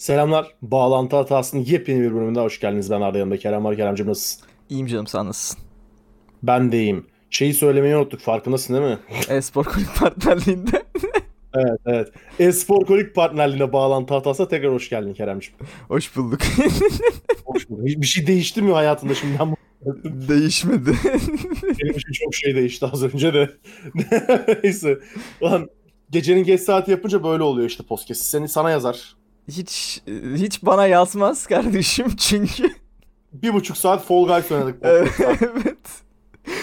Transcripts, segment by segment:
Selamlar. Bağlantı hatasının yepyeni bir bölümünde hoş geldiniz. Ben Arda yanında Kerem var. Kerem'cim nasılsın? İyiyim canım sen nasılsın? Ben de iyiyim. Şeyi söylemeyi unuttuk. Farkındasın değil mi? E-spor kulüp partnerliğinde. evet evet. Espor Kolik partnerliğine bağlantı hatası tekrar hoş geldin Kerem'cim. Hoş bulduk. Hoş bulduk. Bir şey değişti mi hayatında şimdiden? Değişmedi. Benim için çok şey değişti az önce de. Neyse. Ulan gecenin geç saati yapınca böyle oluyor işte podcast. Seni sana yazar. Hiç hiç bana yazmaz kardeşim çünkü. Bir buçuk saat Fall Guys oynadık. evet.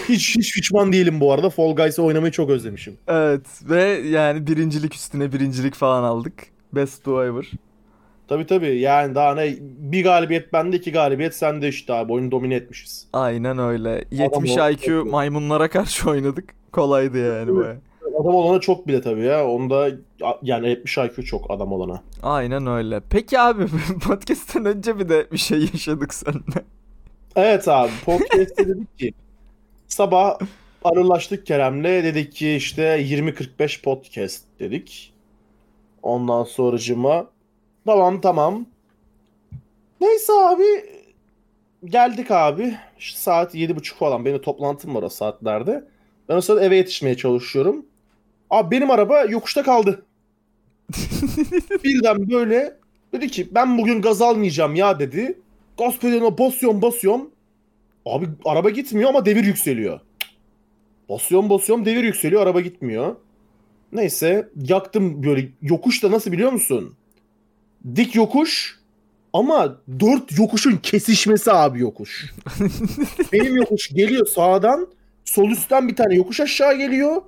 Hiç hiç pişman değilim bu arada. Fall Guys'ı oynamayı çok özlemişim. Evet ve yani birincilik üstüne birincilik falan aldık. Best do ever. Tabi tabi yani daha ne bir galibiyet bende iki galibiyet sende işte abi oyunu domine etmişiz. Aynen öyle. 70 o- IQ maymunlara karşı oynadık. Kolaydı yani Evet. baya. Adam olana çok bile tabi ya onda yani 70 IQ çok adam olana. Aynen öyle. Peki abi podcast'ten önce bir de bir şey yaşadık seninle. Evet abi podcast'te dedik ki sabah arılaştık Kerem'le dedik ki işte 20-45 podcast dedik. Ondan sonracıma tamam tamam. Neyse abi geldik abi. İşte saat 7.30 falan benim toplantım var o saatlerde. Ben o sırada eve yetişmeye çalışıyorum. Abi benim araba yokuşta kaldı. Birden böyle dedi ki ben bugün gaz almayacağım ya dedi. Gaz pedalına basıyorum basıyorum. Abi araba gitmiyor ama devir yükseliyor. Basıyorum basıyorum devir yükseliyor araba gitmiyor. Neyse yaktım böyle yokuş da nasıl biliyor musun? Dik yokuş ama dört yokuşun kesişmesi abi yokuş. Benim yokuş geliyor sağdan sol üstten bir tane yokuş aşağı geliyor.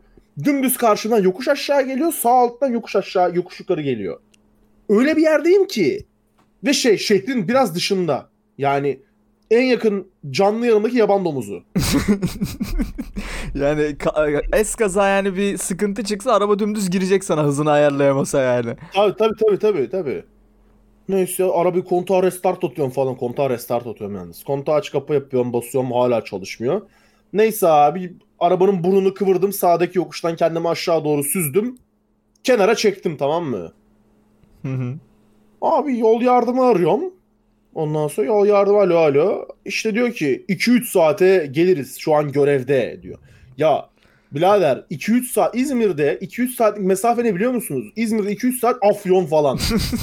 Dümdüz karşıdan yokuş aşağı geliyor. Sağ alttan yokuş aşağı yokuş yukarı geliyor. Öyle bir yerdeyim ki. Ve şey şehrin biraz dışında. Yani en yakın canlı yanımdaki yaban domuzu. yani es kaza yani bir sıkıntı çıksa araba dümdüz girecek sana hızını ayarlayamasa yani. Tabii tabii tabii tabii tabii. Neyse arabayı kontağı restart atıyorum falan. Kontağı restart atıyorum yalnız. Kontağı aç kapı yapıyorum basıyorum hala çalışmıyor. Neyse abi arabanın burnunu kıvırdım. Sağdaki yokuştan kendimi aşağı doğru süzdüm. Kenara çektim tamam mı? Hı hı. Abi yol yardımı arıyorum. Ondan sonra yol yardımı alo alo. İşte diyor ki 2-3 saate geliriz şu an görevde diyor. Ya birader 2-3 saat İzmir'de 2-3 saatlik mesafe ne biliyor musunuz? İzmir'de 2-3 saat Afyon falan.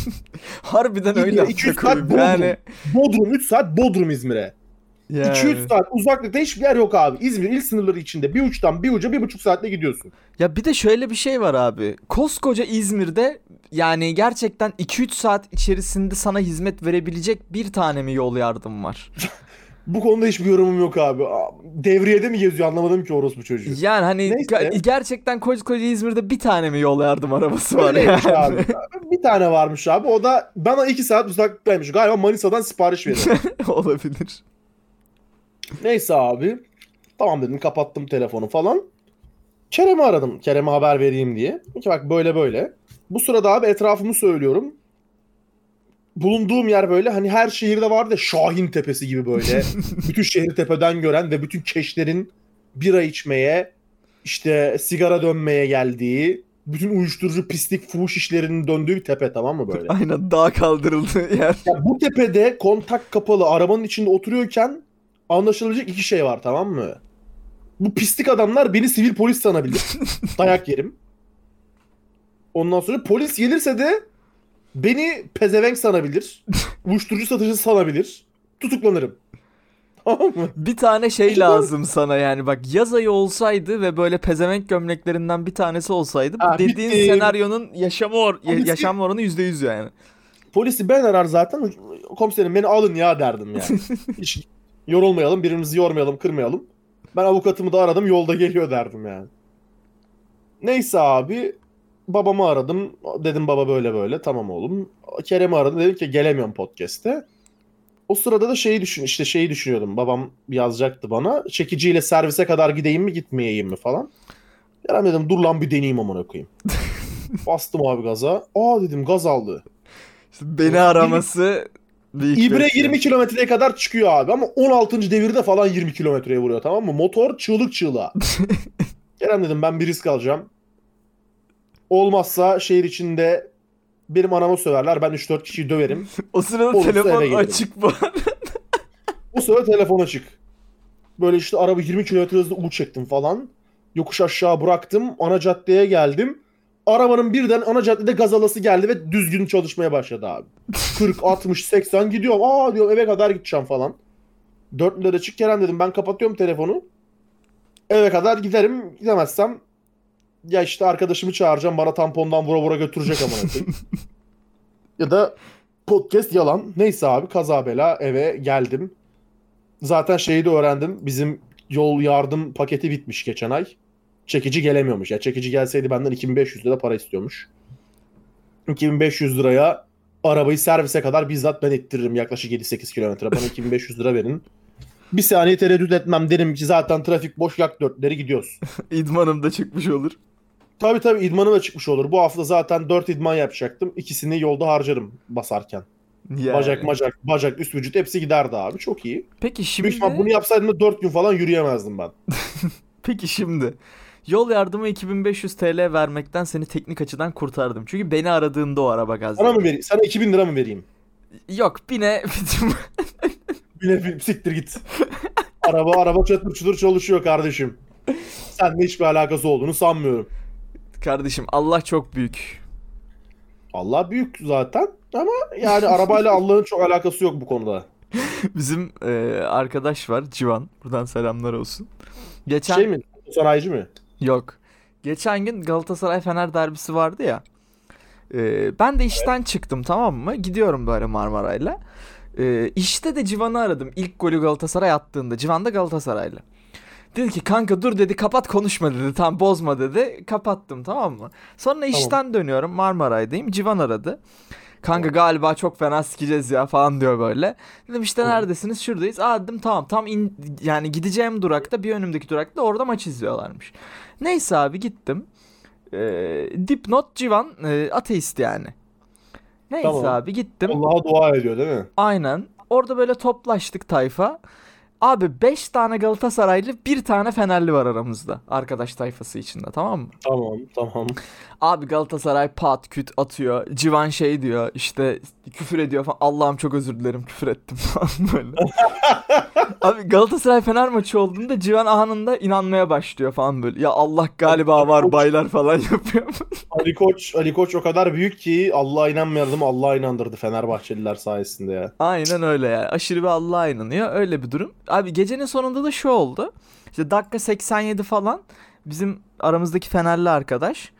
Harbiden öyle. İzmir'e 200 amına saat koyayım. Bodrum. yani, Bodrum 3 saat Bodrum İzmir'e. Yani. 2-3 saat uzaklıkta hiçbir yer yok abi. İzmir il sınırları içinde bir uçtan bir uca bir buçuk saatte gidiyorsun. Ya bir de şöyle bir şey var abi. Koskoca İzmir'de yani gerçekten 2-3 saat içerisinde sana hizmet verebilecek bir tane mi yol yardım var? Bu konuda hiçbir yorumum yok abi. Devriyede mi geziyor anlamadım ki orospu çocuğu. Yani hani Neyse. ge- gerçekten koskoca İzmir'de bir tane mi yol yardım arabası var Öyleymiş yani? abi. Bir tane varmış abi. O da bana 2 saat uzaklıktaymış. Galiba Manisa'dan sipariş veriyor. Olabilir. Neyse abi. Tamam dedim kapattım telefonu falan. Kerem'i aradım. Kerem'e haber vereyim diye. Ki bak böyle böyle. Bu sırada abi etrafımı söylüyorum. Bulunduğum yer böyle hani her şehirde vardı ya Şahin Tepesi gibi böyle. bütün şehri tepeden gören ve bütün keşlerin bira içmeye, işte sigara dönmeye geldiği, bütün uyuşturucu pislik fuhuş işlerinin döndüğü bir tepe tamam mı böyle? Aynen dağ kaldırıldı yer. Ya bu tepede kontak kapalı arabanın içinde oturuyorken anlaşılacak iki şey var tamam mı? Bu pislik adamlar beni sivil polis sanabilir. Dayak yerim. Ondan sonra polis gelirse de beni pezevenk sanabilir. Uyuşturucu satıcısı sanabilir. Tutuklanırım. Tamam mı? Bir tane şey lazım sana yani bak yaz ayı olsaydı ve böyle pezevenk gömleklerinden bir tanesi olsaydı Ha, dediğin bitti. senaryonun yaşamı or ya- yaşam oranı %100 yani. Polisi ben arar zaten. Komiserim beni alın ya derdim yani. Hiç yorulmayalım, birbirimizi yormayalım, kırmayalım. Ben avukatımı da aradım, yolda geliyor derdim yani. Neyse abi, babamı aradım. Dedim baba böyle böyle, tamam oğlum. Kerem'i aradım, dedim ki gelemiyorum podcast'te. O sırada da şeyi düşün, işte şeyi düşünüyordum. Babam yazacaktı bana. Çekiciyle servise kadar gideyim mi, gitmeyeyim mi falan. Kerem dedim dur lan bir deneyeyim amına koyayım. Bastım abi gaza. Aa dedim gaz aldı. İşte beni araması İbre bir şey. 20 kilometreye kadar çıkıyor abi ama 16. devirde falan 20 kilometreye vuruyor tamam mı? Motor çığlık çığlığa. Kerem dedim ben bir risk alacağım. Olmazsa şehir içinde Benim anama söverler. Ben 3-4 kişiyi döverim. O sırada Olursa telefon açık bu. O sırada telefon açık. Böyle işte araba 20 km hızla U çektim falan. Yokuş aşağı bıraktım. Ana caddeye geldim. Arabanın birden ana caddede gaz alası geldi ve düzgün çalışmaya başladı abi. 40, 60, 80 gidiyorum. Aa diyorum eve kadar gideceğim falan. 4 lira çık Kerem dedim ben kapatıyorum telefonu. Eve kadar giderim. Gidemezsem ya işte arkadaşımı çağıracağım bana tampondan vura vura götürecek ama ya da podcast yalan. Neyse abi kaza bela eve geldim. Zaten şeyi de öğrendim. Bizim yol yardım paketi bitmiş geçen ay. Çekici gelemiyormuş. Ya çekici gelseydi benden 2500 lira para istiyormuş. 2500 liraya arabayı servise kadar bizzat ben ettiririm yaklaşık 7-8 kilometre. Bana 2500 lira verin. Bir saniye tereddüt etmem derim ki zaten trafik boş yak dörtleri gidiyoruz. İdmanım da çıkmış olur. Tabii tabii idmanı da çıkmış olur. Bu hafta zaten 4 idman yapacaktım. İkisini yolda harcarım basarken. Yani. Bacak macak bacak üst vücut hepsi giderdi abi. Çok iyi. Peki Büyük şimdi ihtimal bunu yapsaydım da 4 gün falan yürüyemezdim ben. Peki şimdi yol yardımı 2500 TL vermekten seni teknik açıdan kurtardım. Çünkü beni aradığında o araba gazladı. Sana mı vereyim? Sana 2000 lira mı vereyim? Yok bine bir siktir git. araba araba çatır çutur çalışıyor kardeşim. Seninle hiçbir alakası olduğunu sanmıyorum. Kardeşim Allah çok büyük. Allah büyük zaten ama yani arabayla Allah'ın çok alakası yok bu konuda. Bizim e, arkadaş var Civan. Buradan selamlar olsun. Geçen Şey mi? Sanayici mi? Yok. Geçen gün Galatasaray Fener derbisi vardı ya. E, ben de işten çıktım tamam mı? Gidiyorum böyle Marmaray'la. E, işte de Civan'ı aradım. İlk golü Galatasaray attığında. Civan da Galatasaraylı. Dedi ki kanka dur dedi kapat konuşma dedi. Tam bozma dedi. Kapattım tamam mı? Sonra işten dönüyorum Marmaray'dayım. Civan aradı. Kanka galiba çok fena sikeceğiz ya falan diyor böyle. Dedim işte neredesiniz? Şuradayız. Aa dedim tamam tam in, yani gideceğim durakta bir önümdeki durakta orada maç izliyorlarmış. Neyse abi gittim. Ee, dipnot Civan e, ateist yani. Neyse Tamam. abi gittim. Allah'a dua ediyor değil mi? Aynen. Orada böyle toplaştık tayfa. Abi 5 tane Galatasaraylı bir tane Fenerli var aramızda. Arkadaş tayfası içinde tamam mı? Tamam tamam. Abi Galatasaray pat küt atıyor. Civan şey diyor işte küfür ediyor falan. Allah'ım çok özür dilerim küfür ettim falan böyle. Abi Galatasaray Fener maçı olduğunda Civan anında inanmaya başlıyor falan böyle. Ya Allah galiba var baylar falan yapıyor. Ali Koç, Ali Koç o kadar büyük ki Allah'a inanmayalım Allah'a inandırdı Fenerbahçeliler sayesinde ya. Aynen öyle yani. Aşırı bir Allah'a inanıyor. Öyle bir durum. Abi gecenin sonunda da şu oldu. İşte dakika 87 falan bizim aramızdaki Fenerli arkadaş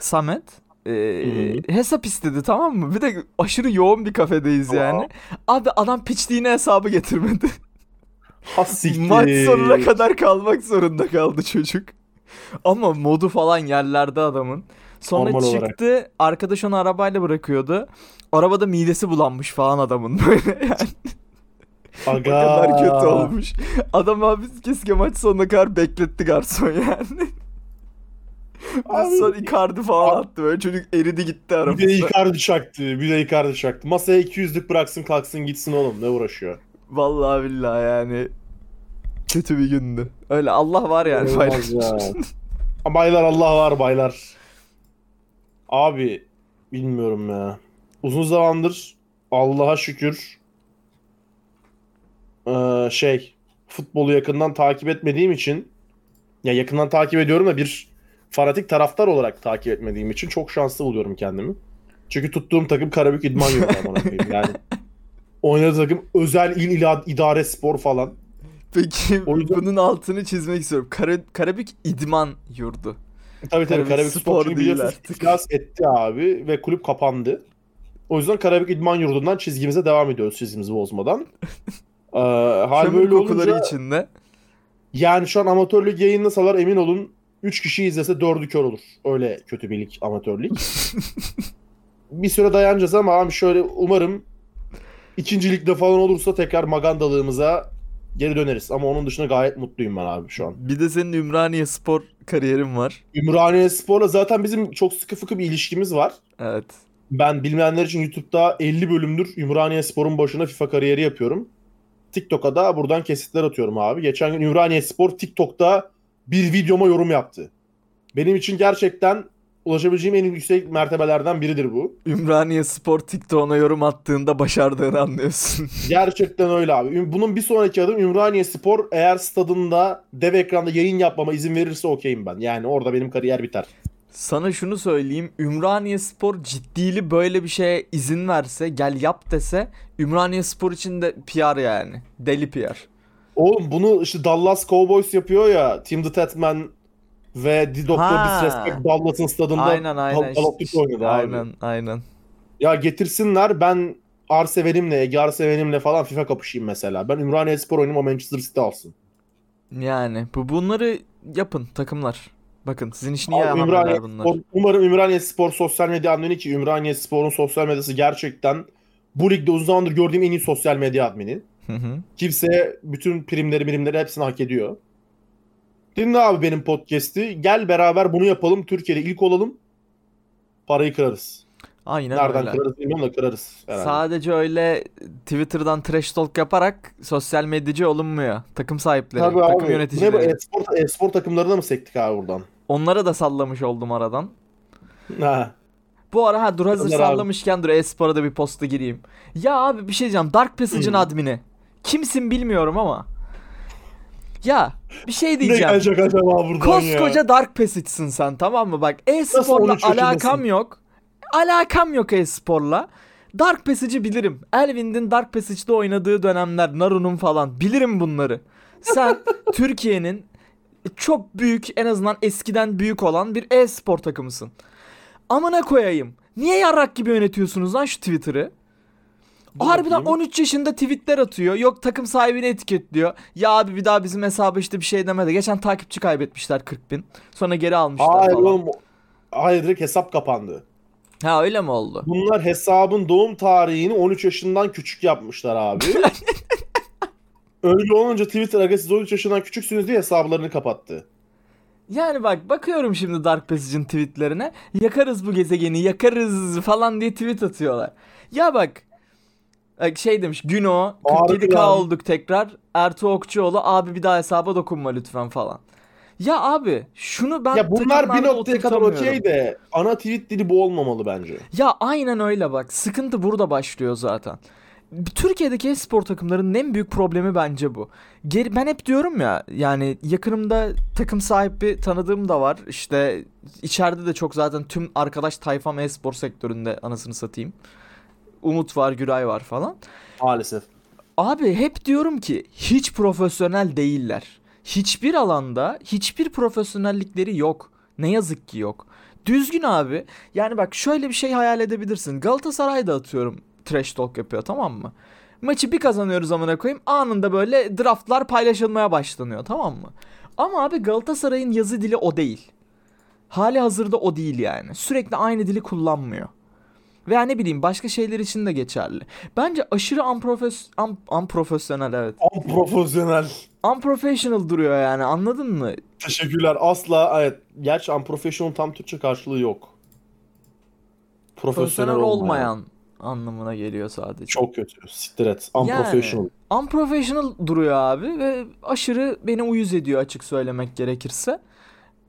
Samet e, hesap istedi tamam mı? Bir de aşırı yoğun bir kafedeyiz Tamam. yani. Abi adam piçliğine hesabı getirmedi. Has siktir. Maç sonuna kadar kalmak zorunda kaldı çocuk. Ama modu falan yerlerde adamın. Sonra Normal olarak. çıktı arkadaş onu arabayla bırakıyordu. Arabada midesi bulanmış falan adamın böyle yani. O Aga. kadar kötü olmuş. Adam abi keşke maç sonuna kadar bekletti garson yani. Abi- son Icardi falan Abi- attı böyle çocuk eridi gitti Bir de aramızda. Icardi çaktı. Bir de Icardi çaktı. Masaya 200'lük bıraksın kalksın gitsin oğlum. Ne uğraşıyor? Vallahi billahi yani. Kötü bir gündü. Öyle Allah var yani ya. Ha, Baylar Allah var baylar. Abi bilmiyorum ya. Uzun zamandır Allah'a şükür eee, şey futbolu yakından takip etmediğim için ya yakından takip ediyorum da bir fanatik taraftar olarak takip etmediğim için çok şanslı buluyorum kendimi. Çünkü tuttuğum takım Karabük İdman Yurdu. Yani oynadığı takım özel il ila- idare spor falan. Peki O yüzden- bunun altını çizmek istiyorum. Kara, Karabük İdman Yurdu. Tabii tabii Karabük Karabük Spor Spor değil artık. etti abi ve kulüp kapandı. O yüzden Karabük İdman Yurdu'ndan çizgimize devam ediyoruz çizgimizi bozmadan. Ee, hal Kömür böyle kokuları olunca içinde. yani şu an amatör lig yayınlasalar emin olun 3 kişi izlese 4'ü kör olur. Öyle kötü bir lig amatör lig. bir süre dayanacağız ama abi şöyle umarım ikinci ligde falan olursa tekrar magandalığımıza geri döneriz. Ama onun dışında gayet mutluyum ben abi şu an. Bir de senin Ümraniye spor kariyerin var. Ümraniye Spor'la zaten bizim çok sıkı fıkı bir ilişkimiz var. Evet. Ben bilmeyenler için YouTube'da 50 bölümdür Ümraniye Spor'un başına FIFA kariyeri yapıyorum. TikTok'a da buradan kesitler atıyorum abi. Geçen gün Ümraniye Spor TikTok'ta bir videoma yorum yaptı. Benim için gerçekten ulaşabileceğim en yüksek mertebelerden biridir bu. Ümraniye Spor TikTok'una yorum attığında başardığını anlıyorsun. Gerçekten öyle abi. Bunun bir sonraki adım Ümraniye Spor eğer stadında dev ekranda yayın yapmama izin verirse okeyim ben. Yani orada benim kariyer biter. Sana şunu söyleyeyim. Ümraniye Spor ciddili böyle bir şeye izin verse, gel yap dese Ümraniye Spor için de PR yani. Deli PR. Oğlum bunu işte Dallas Cowboys yapıyor ya. Tim the Tatman ve The Doctor. Disrespect Dallas'ın stadında Aynen aynen. Of Duty oynadı abi. aynen aynen. Ya getirsinler ben Arseven'imle, Ege Arseven'imle falan FIFA kapışayım mesela. Ben Ümraniye Spor oynayayım o Manchester City alsın. Yani bu bunları yapın takımlar. Bakın sizin için iyi Abi, Ümraniye bunlar. Spor, umarım Ümraniye Spor sosyal medya admini ki Ümraniye Spor'un sosyal medyası gerçekten bu ligde uzun zamandır gördüğüm en iyi sosyal medya admini. Hı hı. Kimse bütün primleri birimleri hepsini hak ediyor. Dinle abi benim podcast'i. Gel beraber bunu yapalım. Türkiye'de ilk olalım. Parayı kırarız. Aynen Nereden öyle. kırarız bilmiyorum da kırarız. herhalde. Sadece öyle Twitter'dan trash talk yaparak sosyal medyacı olunmuyor. Takım sahipleri, Tabii takım abi. Ne bu yöneticileri. e-spor, e-spor takımlarına mı sektik abi buradan? Onlara da sallamış oldum aradan. Ha. Bu ara ha dur hazır Onlar abi. sallamışken dur e-spora da bir posta gireyim. Ya abi bir şey diyeceğim. Dark Passage'ın Hı. admini. Kimsin bilmiyorum ama. Ya bir şey Ne diyeceğim. gelecek acaba buradan ya? Koskoca Dark Passage'sın sen tamam mı? Bak e-sporla 13 yaşındasın? alakam yok. Alakam yok e-sporla. Dark Passage'ı bilirim. Elvind'in Dark Passage'da oynadığı dönemler, Naru'nun falan. Bilirim bunları. Sen Türkiye'nin çok büyük en azından eskiden büyük olan bir e-spor takımısın. Amına koyayım. Niye yarrak gibi yönetiyorsunuz lan şu Twitter'ı? Dur Harbiden bakayım. 13 yaşında tweetler atıyor. Yok takım sahibini etiketliyor. Ya abi bir daha bizim hesabı işte bir şey demedi. Geçen takipçi kaybetmişler 40 bin. Sonra geri almışlar Hayır falan. oğlum. Hayır direkt hesap kapandı. Ha öyle mi oldu? Bunlar hesabın doğum tarihini 13 yaşından küçük yapmışlar abi. Öyle olunca Twitter aga siz 13 yaşından küçüksünüz diye hesaplarını kapattı. Yani bak bakıyorum şimdi Dark Passage'in tweetlerine. Yakarız bu gezegeni yakarız falan diye tweet atıyorlar. Ya bak bak şey demiş Güno Harbi 47k ya. olduk tekrar. Ertuğ Okçuoğlu abi bir daha hesaba dokunma lütfen falan. Ya abi şunu ben ya bunlar bir noktaya kadar okey de ana tweet dili bu olmamalı bence. Ya aynen öyle bak. Sıkıntı burada başlıyor zaten. Türkiye'deki spor takımlarının en büyük problemi bence bu. Geri, ben hep diyorum ya yani yakınımda takım sahibi tanıdığım da var. İşte içeride de çok zaten tüm arkadaş tayfam e-spor sektöründe anasını satayım. Umut var, Güray var falan. Maalesef. Abi hep diyorum ki hiç profesyonel değiller. Hiçbir alanda hiçbir profesyonellikleri yok. Ne yazık ki yok. Düzgün abi. Yani bak şöyle bir şey hayal edebilirsin. Galatasaray'da atıyorum trash talk yapıyor tamam mı? Maçı bir kazanıyoruz amına koyayım. Anında böyle draftlar paylaşılmaya başlanıyor tamam mı? Ama abi Galatasaray'ın yazı dili o değil. Hali hazırda o değil yani. Sürekli aynı dili kullanmıyor. Veya ne bileyim başka şeyler için de geçerli. Bence aşırı unprofes un- unprofesyonel evet. Unprofesyonel. Unprofessional duruyor yani anladın mı? Teşekkürler. Asla evet. Gerçi unprofessional tam Türkçe karşılığı yok. Profesyonel olmayan anlamına geliyor sadece. Çok kötü. Siktir et. Unprofessional. Unprofessional duruyor abi ve aşırı beni uyuz ediyor açık söylemek gerekirse.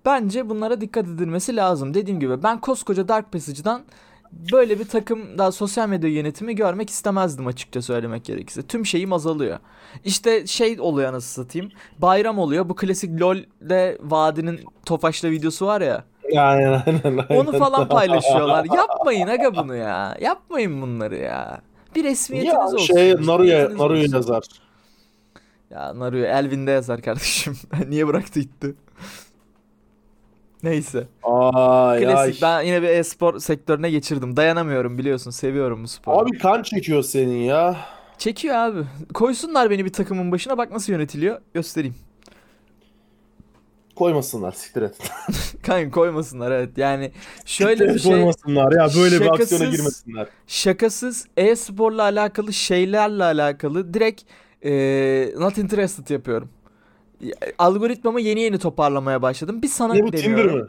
Bence bunlara dikkat edilmesi lazım. Dediğim gibi ben koskoca Dark Passage'dan böyle bir takım daha sosyal medya yönetimi görmek istemezdim açıkça söylemek gerekirse. Tüm şeyim azalıyor. İşte şey oluyor anasını satayım. Bayram oluyor. Bu klasik LoL'de Vadi'nin Tofaş'la videosu var ya. Aynen aynen aynen. Onu falan paylaşıyorlar. Yapmayın aga bunu ya. Yapmayın bunları ya. Bir resmiyetiniz Ya olsun. şey Naruya, Naruya yazar. Ya Naruya Elvin'de yazar kardeşim. Niye bıraktı gitti? Neyse. Ay Klasik. ay. Ben yine bir e-spor sektörüne geçirdim. Dayanamıyorum biliyorsun. Seviyorum bu sporu. Abi kan çekiyor senin ya. Çekiyor abi. Koysunlar beni bir takımın başına. Bak nasıl yönetiliyor. Göstereyim. Koymasınlar siktir et. Kanka koymasınlar evet. Yani şöyle bir şey. Koymasınlar ya böyle bir Şakasız- aksiyona girmesinler. şakasız e-sporla alakalı şeylerle alakalı direkt eee not interested yapıyorum. Algoritmamı yeni yeni toparlamaya başladım. Bir sana Ne bu Tinder demiyorum. mi?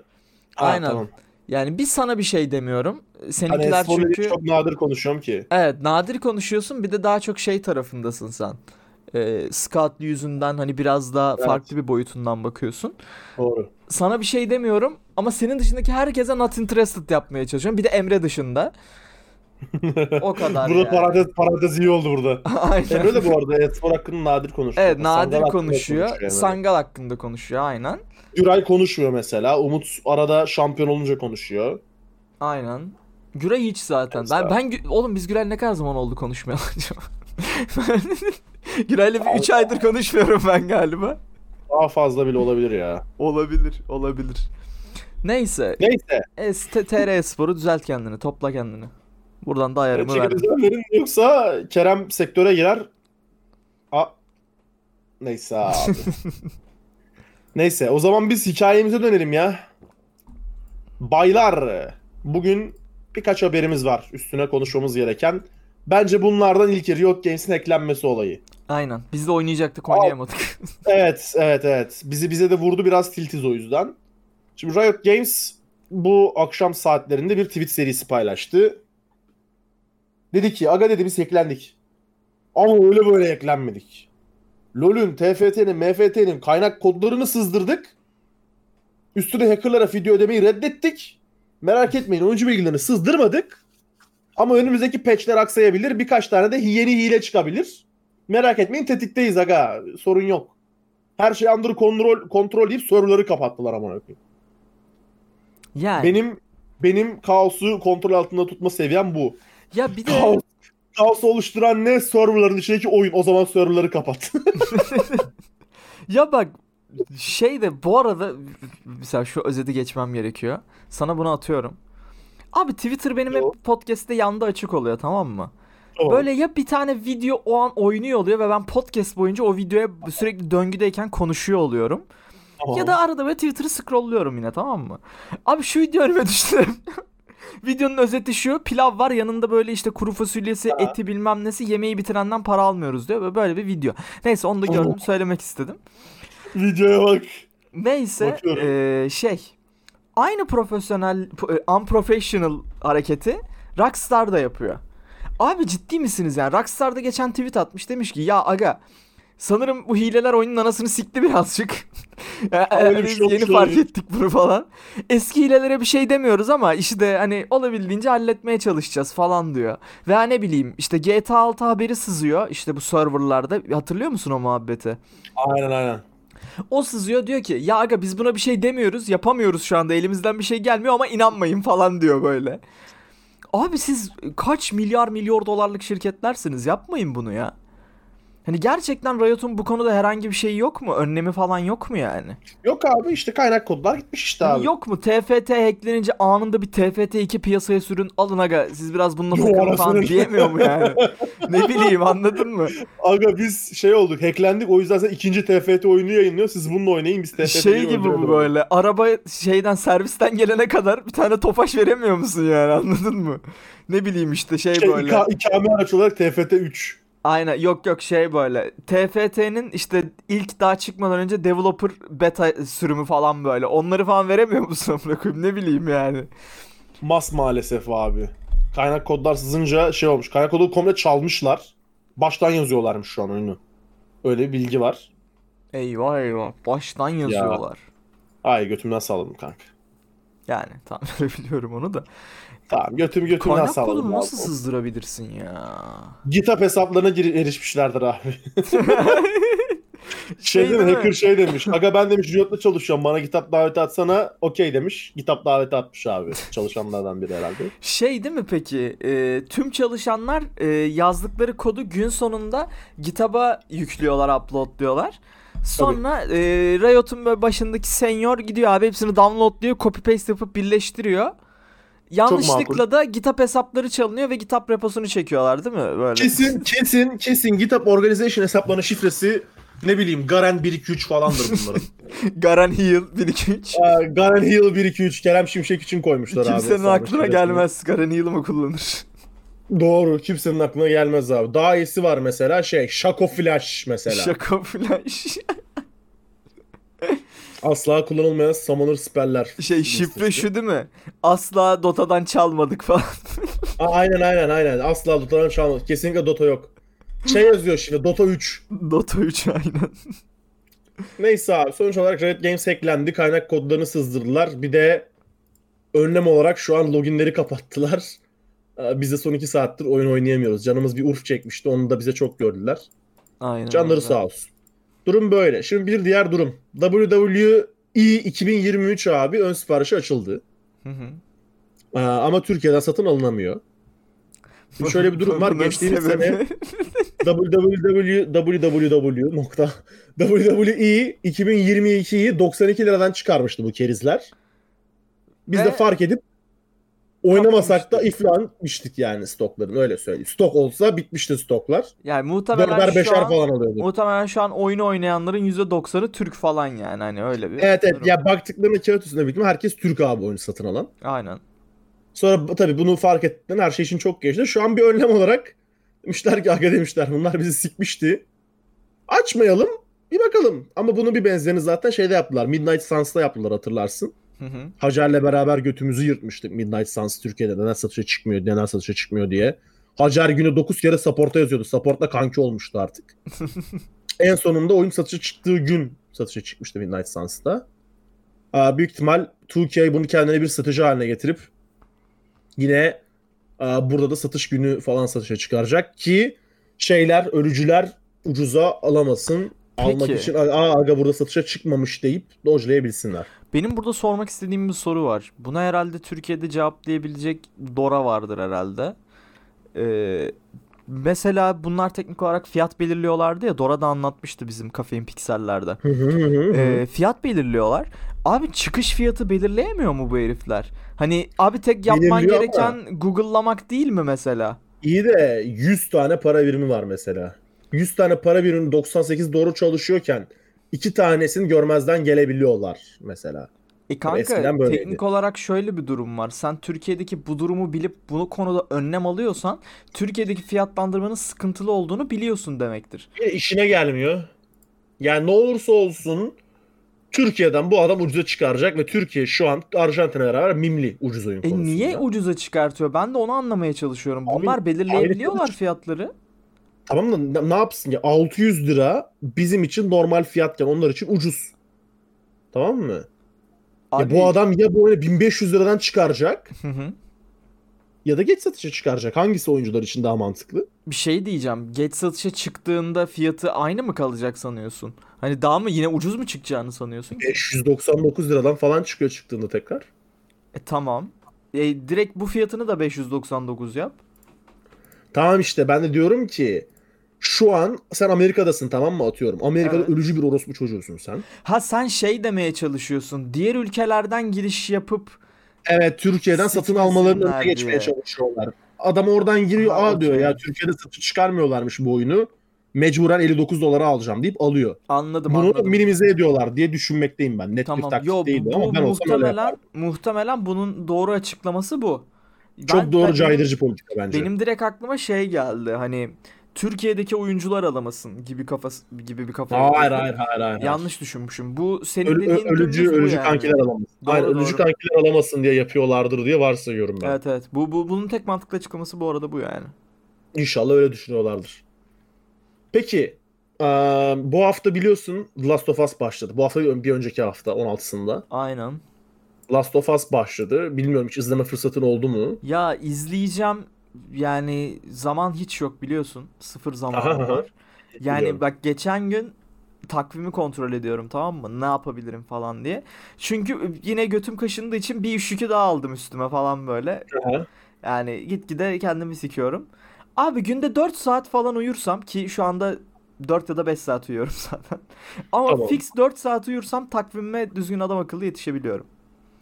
Ha, Aynen. Tamam. Yani bir sana bir şey demiyorum. Hani Seninkiler ilgili çünkü çok nadir konuşuyorum ki. evet nadir konuşuyorsun bir de daha çok şey tarafındasın sen. e, scout yüzünden hani biraz daha Evet. farklı bir boyutundan bakıyorsun. Doğru. Sana bir şey demiyorum ama senin dışındaki herkese not interested yapmaya çalışıyorum. Bir de Emre dışında. O kadar Burada yani. parantez, parantez iyi oldu burada. Aynen. Emre de bu arada e-spor hakkında nadir konuşuyor. Evet Sangal nadir hakkında konuşuyor. Emre. Sangal hakkında konuşuyor aynen. Güray konuşmuyor mesela. Umut arada şampiyon olunca konuşuyor. Aynen. Güray hiç zaten. Ben ben oğlum biz Güray'la ne kadar zaman oldu konuşmayalı acaba? Güray'la bir 3 aydır konuşmuyorum ben galiba. Daha fazla bile olabilir ya. Olabilir, olabilir. Neyse, Neyse. S- TR Spor'u düzelt kendini, topla kendini. Buradan da ayarımı verdim. Verin yoksa Kerem sektöre girer. A Neyse abi. Neyse o zaman biz hikayemize dönelim ya. Baylar bugün birkaç haberimiz var üstüne konuşmamız gereken. Bence bunlardan ilki Riot Games'in eklenmesi olayı. Aynen. Biz de oynayacaktık, oynayamadık. Evet, evet, evet. Bizi bize de vurdu biraz tiltiz o yüzden. Şimdi Riot Games bu akşam saatlerinde bir tweet serisi paylaştı. Dedi ki, aga dedi biz eklendik. Ama öyle böyle eklenmedik. LoL'ün, TFT'nin, MFT'nin kaynak kodlarını sızdırdık. Üstüne hackerlara video ödemeyi reddettik. Merak etmeyin oyuncu bilgilerini sızdırmadık. Ama önümüzdeki patchler aksayabilir. Birkaç tane de yeni hile çıkabilir. Merak etmeyin tetikteyiz aga. Sorun yok. Her şey under kontrol kontrol deyip serverları kapattılar amına koyayım. Yani. Benim benim kaosu kontrol altında tutma seviyem bu. Ya bir de Kaos, kaosu oluşturan ne? Serverların içindeki oyun. O zaman serverları kapat. ya bak şey de bu arada mesela şu özeti geçmem gerekiyor. Sana bunu atıyorum. Abi Twitter benim hep podcast'te yanda açık oluyor tamam mı? Tamam. Böyle ya bir tane video o an oynuyor oluyor ve ben podcast boyunca o videoya sürekli döngüdeyken konuşuyor oluyorum. Tamam. Ya da arada böyle Twitter'ı scrollluyorum yine tamam mı? Abi şu video önüme düştü. Videonun özeti şu. Pilav var yanında böyle işte kuru fasulyesi, Ha. eti bilmem nesi yemeği bitirenden para almıyoruz diyor. Böyle- Böyle bir video. Neyse onu da gördüm söylemek istedim. Videoya bak. Neyse Bakıyorum. eee, şey aynı profesyonel e, unprofessional hareketi Rockstar da yapıyor. Abi ciddi misiniz yani? Rockstar da geçen tweet atmış demiş ki ya aga sanırım bu hileler oyunun anasını sikti birazcık. Ya, Öyle bir biz şey yeni olmuş fark ettik bunu falan. Eski hilelere bir şey demiyoruz ama işi de hani olabildiğince halletmeye çalışacağız falan diyor. Veya ne bileyim işte GTA 6 haberi sızıyor işte bu serverlarda. Hatırlıyor musun o muhabbeti? Aynen aynen. O sızıyor diyor ki ya aga biz buna bir şey demiyoruz yapamıyoruz şu anda elimizden bir şey gelmiyor ama inanmayın falan diyor böyle. Abi siz kaç milyar milyar dolarlık şirketlersiniz yapmayın bunu ya. Hani gerçekten Riot'un bu konuda herhangi bir şeyi yok mu? Önlemi falan yok mu yani? Yok abi işte kaynak kodlar gitmiş işte abi. Yok mu? TFT hacklenince anında bir TFT2 piyasaya sürün alın aga siz biraz bununla takılın falan diyemiyor mu yani? ne bileyim anladın mı? Aga biz şey olduk hacklendik o yüzden sen ikinci TFT oyunu yayınlıyor. Siz bununla oynayın biz TFT'yi Şey gibi bu böyle araba şeyden servisten gelene kadar bir tane tofaş veremiyor musun yani anladın mı? Ne bileyim işte şey Şey, böyle. ika- ikame araç olarak TFT 3. Aynen yok yok şey böyle. TFT'nin işte ilk daha çıkmadan önce developer beta sürümü falan böyle. Onları falan veremiyor musun amına ne bileyim yani. Mas maalesef abi. Kaynak kodlar sızınca şey olmuş. Kaynak kodu komple çalmışlar. Baştan yazıyorlarmış şu an oyunu. Öyle bir bilgi var. Eyvah eyvah baştan yazıyorlar. Ay götümden salladım kanka. Yani tamam biliyorum onu da. Tamam götüm götümden Kaynak salladım. kodunu nasıl abi. sızdırabilirsin ya? GitHub hesaplarına gir- erişmişlerdir abi. Şey, değil mi? değil mi? Hacker şey demiş. Aga ben demiş Riot'la çalışıyorum. Bana GitHub daveti atsana. Okey demiş. GitHub daveti atmış abi. Çalışanlardan biri herhalde. Şey değil mi peki? e, tüm çalışanlar e, yazdıkları kodu gün sonunda GitHub'a yüklüyorlar, uploadluyorlar. Sonra e, Riot'un başındaki senior gidiyor abi hepsini downloadluyor, copy paste yapıp birleştiriyor. Yanlışlıkla da GitHub hesapları çalınıyor ve GitHub reposunu çekiyorlar değil mi? Böyle. Kesin kesin kesin GitHub Organization hesaplarının şifresi ne bileyim Garen 123 falandır bunların. Garan Heal 1 2 3. Aa, Garen Hill 123 Kerem Şimşek için koymuşlar abi. Kimsenin aklına gelmez Garan Heal'ı mı kullanır? Doğru. Kimsenin aklına gelmez abi. Daha iyisi var mesela şey Shaco Flash mesela. Şaka flash. Asla kullanılmayan summoner spell'ler. Şey şifre şu değil mi? Asla Dota'dan çalmadık falan. Aa, aynen aynen aynen. Asla Dota'dan çalmadı. Kesinlikle Dota yok. Şey yazıyor şimdi Dota 3. Dota 3 aynen. Neyse abi sonuç olarak Riot Games hacklendi. Kaynak kodlarını sızdırdılar. Bir de önlem olarak şu an loginleri kapattılar. Ee, Biz de son 2 saattir oyun oynayamıyoruz. Canımız bir urf çekmişti. Onu da bize çok gördüler. Aynen. Canları öyle. sağ olsun. Durum böyle. Şimdi bir diğer durum. WWE 2023 abi ön siparişi açıldı. Hı hı. Ee, ama Türkiye'den satın alınamıyor. Şimdi şöyle bir durum var. Geçtiğimiz sene WWE 2022'yi 92 liradan çıkarmıştı bu kerizler. Biz Ve de fark edip oynamasak da iflah etmiştik yani stokların öyle söyleyeyim. Stok olsa bitmişti stoklar. yani muhtemelen Dörder şu an falan alıyordu. muhtemelen şu an oyunu oynayanların %90'ı Türk falan yani hani öyle bir. Evet evet ya baktıklarında kağıt üstünde bitme herkes Türk abi oyunu satın alan. Aynen. Sonra tabii bunu fark ettikten her şey için çok geçti. Şu an bir önlem olarak demişler ki aga demişler bunlar bizi sikmişti. Açmayalım bir bakalım. Ama bunun bir benzerini zaten şeyde yaptılar. Midnight Suns'ta yaptılar hatırlarsın. Hı hı. Hacer'le beraber götümüzü yırtmıştık Midnight Suns Türkiye'de. Neden satışa çıkmıyor, neden satışa çıkmıyor diye. Hacer günü 9 kere support'a yazıyordu. Support'la kanki olmuştu artık. en sonunda oyun satışa çıktığı gün satışa çıkmıştı Midnight Suns'ta. Aa, büyük ihtimal 2K bunu kendine bir strateji haline getirip yine aa, burada da satış günü falan satışa çıkaracak ki şeyler, ölücüler ucuza alamasın. Almak Peki. için aa aga burada satışa çıkmamış deyip dojlayabilsinler. Benim burada sormak istediğim bir soru var. Buna herhalde Türkiye'de cevaplayabilecek Dora vardır herhalde. Ee, mesela bunlar teknik olarak fiyat belirliyorlardı ya. Dora da anlatmıştı bizim kafein piksellerde. Ee, fiyat belirliyorlar. Abi çıkış fiyatı belirleyemiyor mu bu herifler? Hani abi tek yapman Belirliyor gereken Google'lamak değil mi mesela? İyi de 100 tane para birimi var mesela. 100 tane para birimi 98 doğru çalışıyorken iki tanesini görmezden gelebiliyorlar mesela. E kanka eskiden böyleydi. teknik olarak şöyle bir durum var. Sen Türkiye'deki bu durumu bilip bunu konuda önlem alıyorsan Türkiye'deki fiyatlandırmanın sıkıntılı olduğunu biliyorsun demektir. De işine gelmiyor. Yani ne olursa olsun Türkiye'den bu adam ucuza çıkaracak ve Türkiye şu an Arjantin'e beraber mimli ucuz oyun E konusunda. niye ucuza çıkartıyor? Ben de onu anlamaya çalışıyorum. Abi, Bunlar belirleyebiliyorlar ayrı- fiyatları. Tamam da ne- yapsın ya 600 lira bizim için normal fiyatken onlar için ucuz. Tamam mı? Ya Abi- bu adam ya bu oyunu 1500 liradan çıkaracak Hı hı. ya da geç satışa çıkaracak. Hangisi oyuncular için daha mantıklı? bir şey diyeceğim. Geç satışa çıktığında fiyatı aynı mı kalacak sanıyorsun? Hani daha mı yine ucuz mu çıkacağını sanıyorsun ki? 599 liradan falan çıkıyor çıktığında tekrar. E tamam. E, direkt bu fiyatını da 599 yap. Tamam işte ben de diyorum ki şu an sen Amerika'dasın tamam mı atıyorum. Amerika'da Evet. ölücü bir orospu çocuğusun sen. Ha sen şey demeye çalışıyorsun. Diğer ülkelerden giriş yapıp Evet Türkiye'den satın almalarının önüne geçmeye diye. çalışıyorlar. Adam oradan giriyor Ha, aa diyor ya Türkiye'de satış çıkarmıyorlarmış bu oyunu. Mecburen 59 dolara alacağım deyip alıyor. anladım Bunu anladım. minimize ediyorlar diye düşünmekteyim ben. Net bir Tamam. taktik Yo değil bu, ama ben muhtemelen muhtemelen bunun doğru açıklaması bu. Çok Ben- doğru ben- caydırıcı politika bence. Benim direkt aklıma şey geldi. Hani Türkiye'deki oyuncular alamasın gibi kafası gibi bir kafa. Hayır hayır hayır hayır. Yanlış düşünmüşüm. Bu senin Ölü- dediğin ölücü ölücü yani. kankiler alamasın. Doğru, Hayır, doğru. ölücü kankiler alamasın diye yapıyorlardır diye varsayıyorum ben. Evet evet. Bu, bu bunun tek mantıklı açıklaması bu arada bu yani. İnşallah öyle düşünüyorlardır. Peki bu hafta biliyorsun Last of Us başladı. Bu hafta bir önceki hafta 16'sında. Aynen. Last of Us başladı. Bilmiyorum hiç izleme fırsatın oldu mu? Ya izleyeceğim yani zaman hiç yok biliyorsun. Sıfır aha. var. Yani Biliyorum. bak geçen gün takvimi kontrol ediyorum tamam mı? Ne yapabilirim falan diye. Çünkü yine götüm kaşındığı için bir iş yükü daha aldım üstüme falan böyle. Aha. Yani gitgide kendimi sikiyorum. Abi günde 4 saat falan uyursam ki şu anda 4 ya da 5 saat uyuyorum zaten. Ama Tamam. fix 4 saat uyursam takvimime düzgün adam akıllı yetişebiliyorum.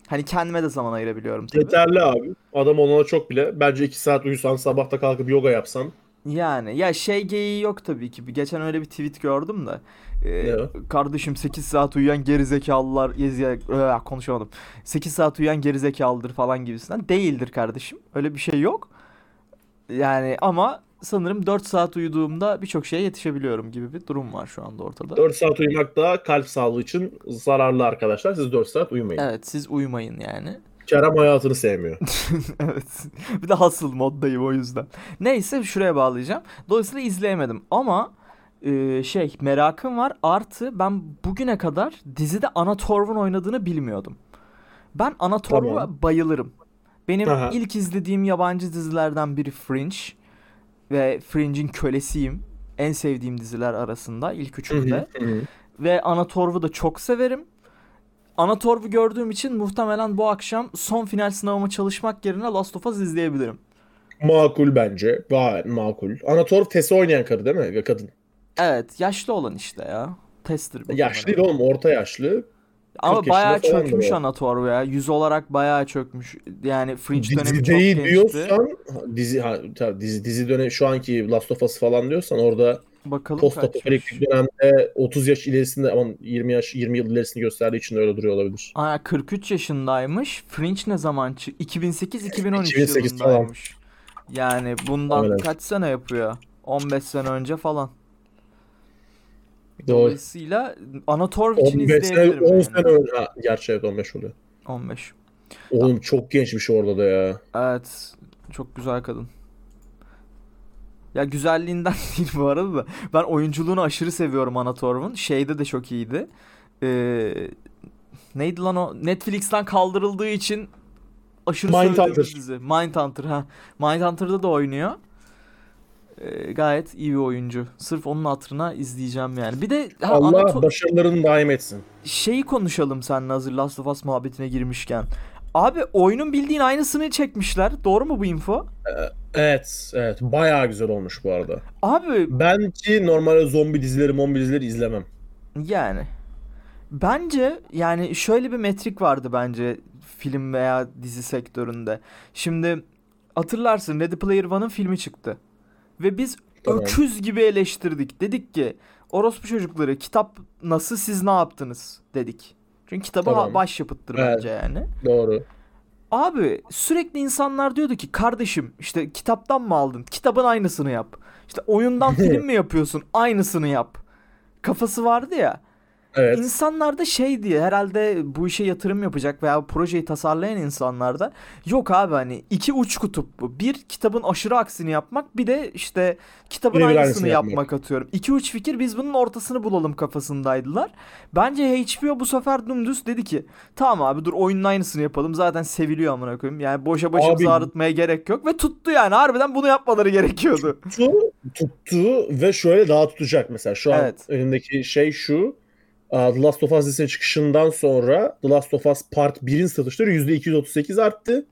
Hani kendime de zaman ayırabiliyorum tabii. Yeterli abi. Adam olana çok bile. Bence 2 saat uyusan sabahta kalkıp yoga yapsan. Yani ya şey geyiği yok tabii ki. Geçen öyle bir tweet gördüm de. Ee, kardeşim 8 saat uyuyan gerizekalılar yezi konuşamadım. 8 saat uyuyan gerizekalıdır falan gibisinden. Değildir kardeşim. Öyle bir şey yok. Yani ama sanırım 4 saat uyuduğumda birçok şeye yetişebiliyorum gibi bir durum var şu anda ortada. 4 saat uyumak da kalp sağlığı için zararlı arkadaşlar. Siz 4 saat uyumayın. Evet siz uyumayın yani. Kerem hayatını sevmiyor. evet. Bir de hasıl moddayım o yüzden. Neyse şuraya bağlayacağım. Dolayısıyla izleyemedim ama e, şey merakım var. Artı ben bugüne kadar dizide Anna Torv'un oynadığını bilmiyordum. Ben Anna Torv'a Tamam. bayılırım. Benim Aha. ilk izlediğim yabancı dizilerden biri Fringe ve Fringe'in kölesiyim. En sevdiğim diziler arasında ilk üçünde. Ve Anatorv'u da çok severim. Anatorv'u gördüğüm için muhtemelen bu akşam son final sınavıma çalışmak yerine Last of Us izleyebilirim. Makul bence. Gayet makul. Anator Tess'i oynayan karı değil mi? Kadın. Evet, yaşlı olan işte ya. Tester. Yaşlı değil oğlum orta yaşlı. Ama 40 bayağı falan çökmüş o. Anatorv ya. Yüz olarak bayağı çökmüş. Yani Fringe dönemi çok Dizi değil gençti. diyorsan dizi ha, tabii dizi dizi dönemi şu anki Last of Us falan diyorsan orada Bakalım post kaçmış. apokaliptik dönemde 30 yaş ilerisinde ama 20 yaş 20 yıl ilerisini gösterdiği için öyle duruyor olabilir. Aa, 43 yaşındaymış. Fringe ne zaman çıktı? 2008-2013 2008 falan. yılındaymış. Yani bundan Aynen. kaç sene yapıyor? 15 sene önce falan. Dolayısıyla Anatorv için 15 sene, izleyebilirim 10 yani. sene önce. Ha, gerçi evet 15 oluyor. 15. Oğlum çok gençmiş orada da ya. Evet. Çok güzel kadın. Ya güzelliğinden değil bu arada da. Ben oyunculuğunu aşırı seviyorum Anatorv'un. Şeyde de çok iyiydi. Ee, neydi lan o? Netflix'ten kaldırıldığı için aşırı Mindhunter. dizi. Mindhunter ha. Mindhunter'da da oynuyor. Ee, gayet iyi bir oyuncu. Sırf onun hatırına izleyeceğim yani. Bir de ha, Allah Anato- başarılarını daim etsin. şeyi konuşalım seninle hazır Last of Us muhabbetine girmişken. Abi oyunun bildiğin aynısını çekmişler. Doğru mu bu info? Evet, evet. Bayağı güzel olmuş bu arada. Abi Ben ki normalde zombi dizileri, mombi dizileri izlemem. yani bence yani şöyle bir metrik vardı bence film veya dizi sektöründe. Şimdi hatırlarsın Ready Player One'ın filmi çıktı. Ve biz Tamam. öküz gibi eleştirdik. Dedik ki orospu çocukları kitap nasıl siz ne yaptınız dedik. Çünkü kitabı Tamam. başyapıttır Evet. bence yani. Doğru. Abi sürekli insanlar diyordu ki kardeşim işte kitaptan mı aldın? Kitabın aynısını yap. İşte oyundan film mi yapıyorsun? Aynısını yap. Kafası vardı ya. Evet. İnsanlar da şey diye herhalde bu işe yatırım yapacak veya projeyi tasarlayan insanlar da yok abi hani iki uç kutup bu. Bir kitabın aşırı aksini yapmak bir de işte kitabın Birebir aynısını yapmak. yapmak. atıyorum. İki uç fikir biz bunun ortasını bulalım kafasındaydılar. Bence HBO bu sefer dümdüz dedi ki tamam abi dur oyunun aynısını yapalım zaten seviliyor amına koyayım. Yani boşa başımızı ağrıtmaya gerek yok ve tuttu yani harbiden bunu yapmaları gerekiyordu. tuttu, tuttu ve şöyle daha tutacak mesela. Şu an Evet. önümdeki şey şu. The Last of Us dizisinin çıkışından sonra The Last of Us Part 1'in satışları %238 arttı.